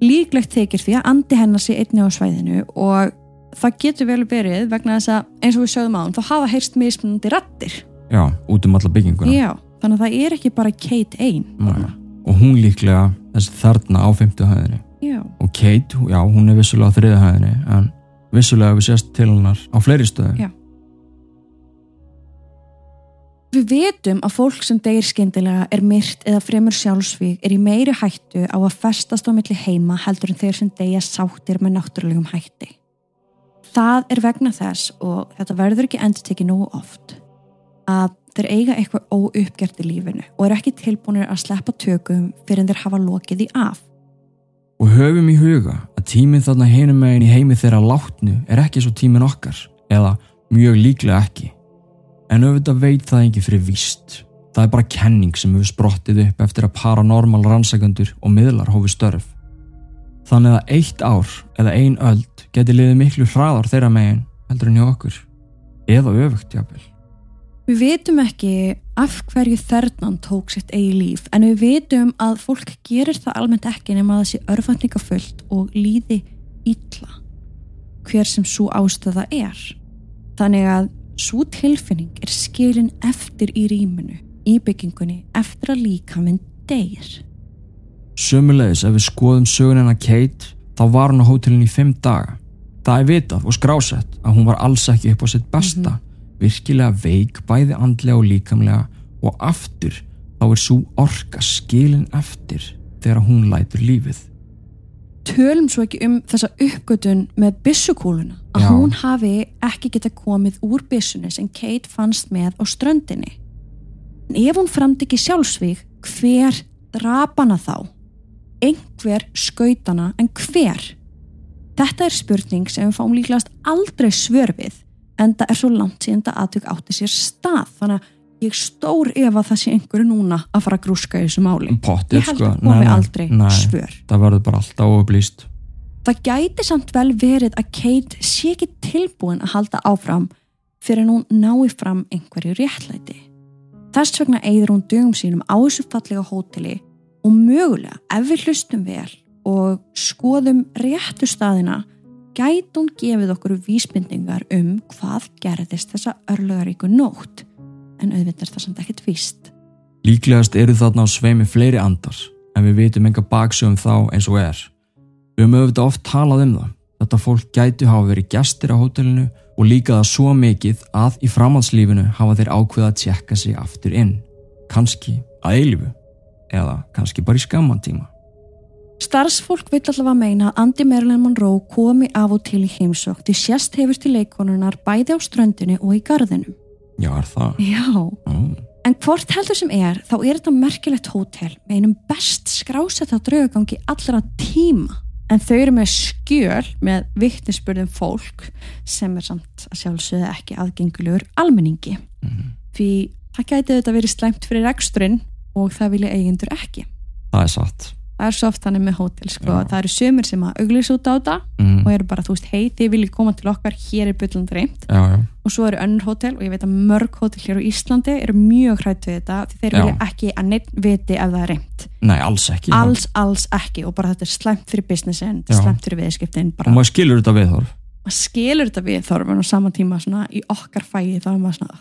Líklegt þykir því að andi hennar sé einni á svæðinu og það getur vel verið vegna þess að eins og við sögum á hann þá hafa heyrst mismunandi rattir. Já, út um alla bygginguna. Já, þannig að það er ekki bara Kate ein. Og hún líklega þarna á fymtu hæðinni. Já. Og Kate, já, hún er vissulega á þriða hæðinni, en vissulega við sést til hennar á fleiri stöðum. Já. Við vitum að fólk sem deyr skyndilega er myrt eða fremur sjálfsvík er í meiri hættu á að festast á milli heima heldur en þeir sem deyja sáttir með náttúrulegum hætti. Það er vegna þess og þetta verður ekki endur tekið nógu oft að þeir eiga eitthvað óuppgjert í lífinu og eru ekki tilbúinir að sleppa tökum fyrir en þeir hafa lokið í af. Og höfum í huga að tíminn þarna hinum megin í heimi þeirra látnu er ekki svo tíminn okkar, eða mjög líklega ekki. En auðvitað veit það ekki fyrir víst. Það er bara kenning sem hefur sprottið upp eftir að paranormal rannsakandur og miðlar hófi störf. Þannig að eitt ár eða ein öld geti liðið miklu hraðar þeirra megin heldur en hjá okkur. Eða öfugt, jáfnvel. Við vitum ekki af hverju þernan tók sitt eigi líf en við vitum að fólk gerir það almennt ekki nema að það sé örfandningafullt og líði illa hver sem svo ástæða er. Þannig að svo tilfinning er skilin eftir í rýminu, í byggingunni eftir að líkaminn deyr. Sömulegis ef við skoðum sögunina Kate þá var hún á hótelinu í fimm daga. Það er vitað og skrásett að hún var alls ekki upp á sitt besta, virkilega veik bæði andlega og líkamlega og aftur þá er svo orka skilin eftir þegar hún lætur lífið. Tölum svo ekki um þessa uppgötun með byssukúluna að Já. hún hafi ekki geta komið úr byssunni sem Kate fannst með á ströndinni. En ef hún framdi ekki sjálfsvíg, hver drapana þá? Einhver skautana en hver? Þetta er spurning sem við fáum líklegast aldrei svör við en það er svo langt síðan það aðtök átti sér stað þannig að ég stór ef að það sé einhverju núna að fara að grúska í þessu máli. Pottið, Ég held sko. að komi aldrei nei. svör. Það verður bara alltaf óuplýst. Það gæti samt vel verið að Kate sé ekki tilbúin að halda áfram fyrir hún nái fram einhverju réttlæti. Þess vegna eigður hún dögum sínum á þessu fallega hóteli og mögulega ef við hlustum vel og skoðum réttu staðina gæti hún gefið okkur vísbendingar um hvað gerðist þessa örlugaríku nótt en auðvitað er það samt ekkert víst. Líklegast eru þarna á sveimi fleiri andar en við vitum enga baksögum þá eins og er. Við höfum auðvitað oft talað um það. Þetta fólk gætu hafa verið gestir á hótelinu og líka það svo mikið að í framhaldslífinu hafa þeir ákveða að tjekka sig aftur inn. Kanski að eilifu eða kannski bara í skamman tíma. Starfsfólk vill allavega meina að Andy Marilyn Monroe komi af og til í heimsók til sérst hefur til leikonunar bæði á ströndinu og í garðinum. Já, er það? Já, Ó, en hvort heldur sem er þá er þetta merkilegt hótel með einum best skrásetta draugagangi allra tíma. En þau eru með skjöl með vittnesspurðum fólk sem er samt að sjálfsögða ekki aðgengulegur almenningi. mhm. Því það gæti þetta verið slæmt fyrir reksturinn og það vilja eigendur ekki. það er satt. Það er svo oft þannig með hótel sko. Já. Það eru sömur sem að auglýsa út á þetta Mm. og eru bara, þú veist, hei, þið viljið koma til okkar, hér er Já, já. og svo eru önnur hótel og ég veit að mörg hótel hér á Íslandi eru mjög hrætt við þetta því þeir vilja ekki að neitt viti ef það er reynd. Nei, alls ekki. Alls, alls ekki og bara þetta er slæmt fyrir businessin, þetta er slæmt fyrir viðskiptin, bara Og maður skilur þetta viðhorf. maður skilur þetta við þorfum á sama tíma svona í okkar fæi þá er maður svona,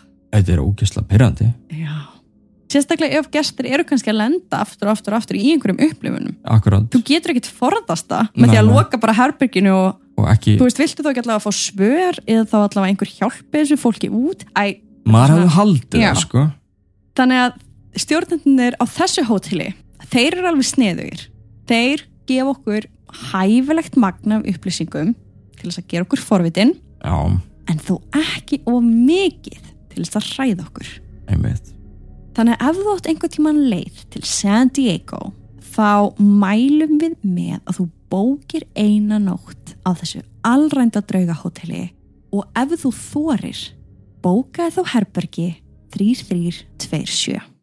Sérstaklega ef gestur eru kannski að lenda aftur og aftur og aftur í einhverjum upplifunum. Akkurat. Þú getur ekkit forðast það með Nei, því að loka bara herberginu og Og ekki, Þú veist, viltu þá ekki allavega að fá svör eða þá allavega einhver hjálpi þessu fólki út? Æ, maður hefði haldið það, sko. þannig að stjórnendunir á þessu hóteli, þeir eru alveg sniðugir. Þeir gefa okkur hæfilegt magna af upplýsingum til þess að gera okkur forvitin, Já, en þó ekki of mikið til þess að hræða okkur. einmitt. Þannig að ef þú átt einhvern tíman leið til San Diego, þá mælum við með að þú bókir eina nótt á þessu allrænda draugahóteli og ef þú þorir, bókaði þá herbergi 3327.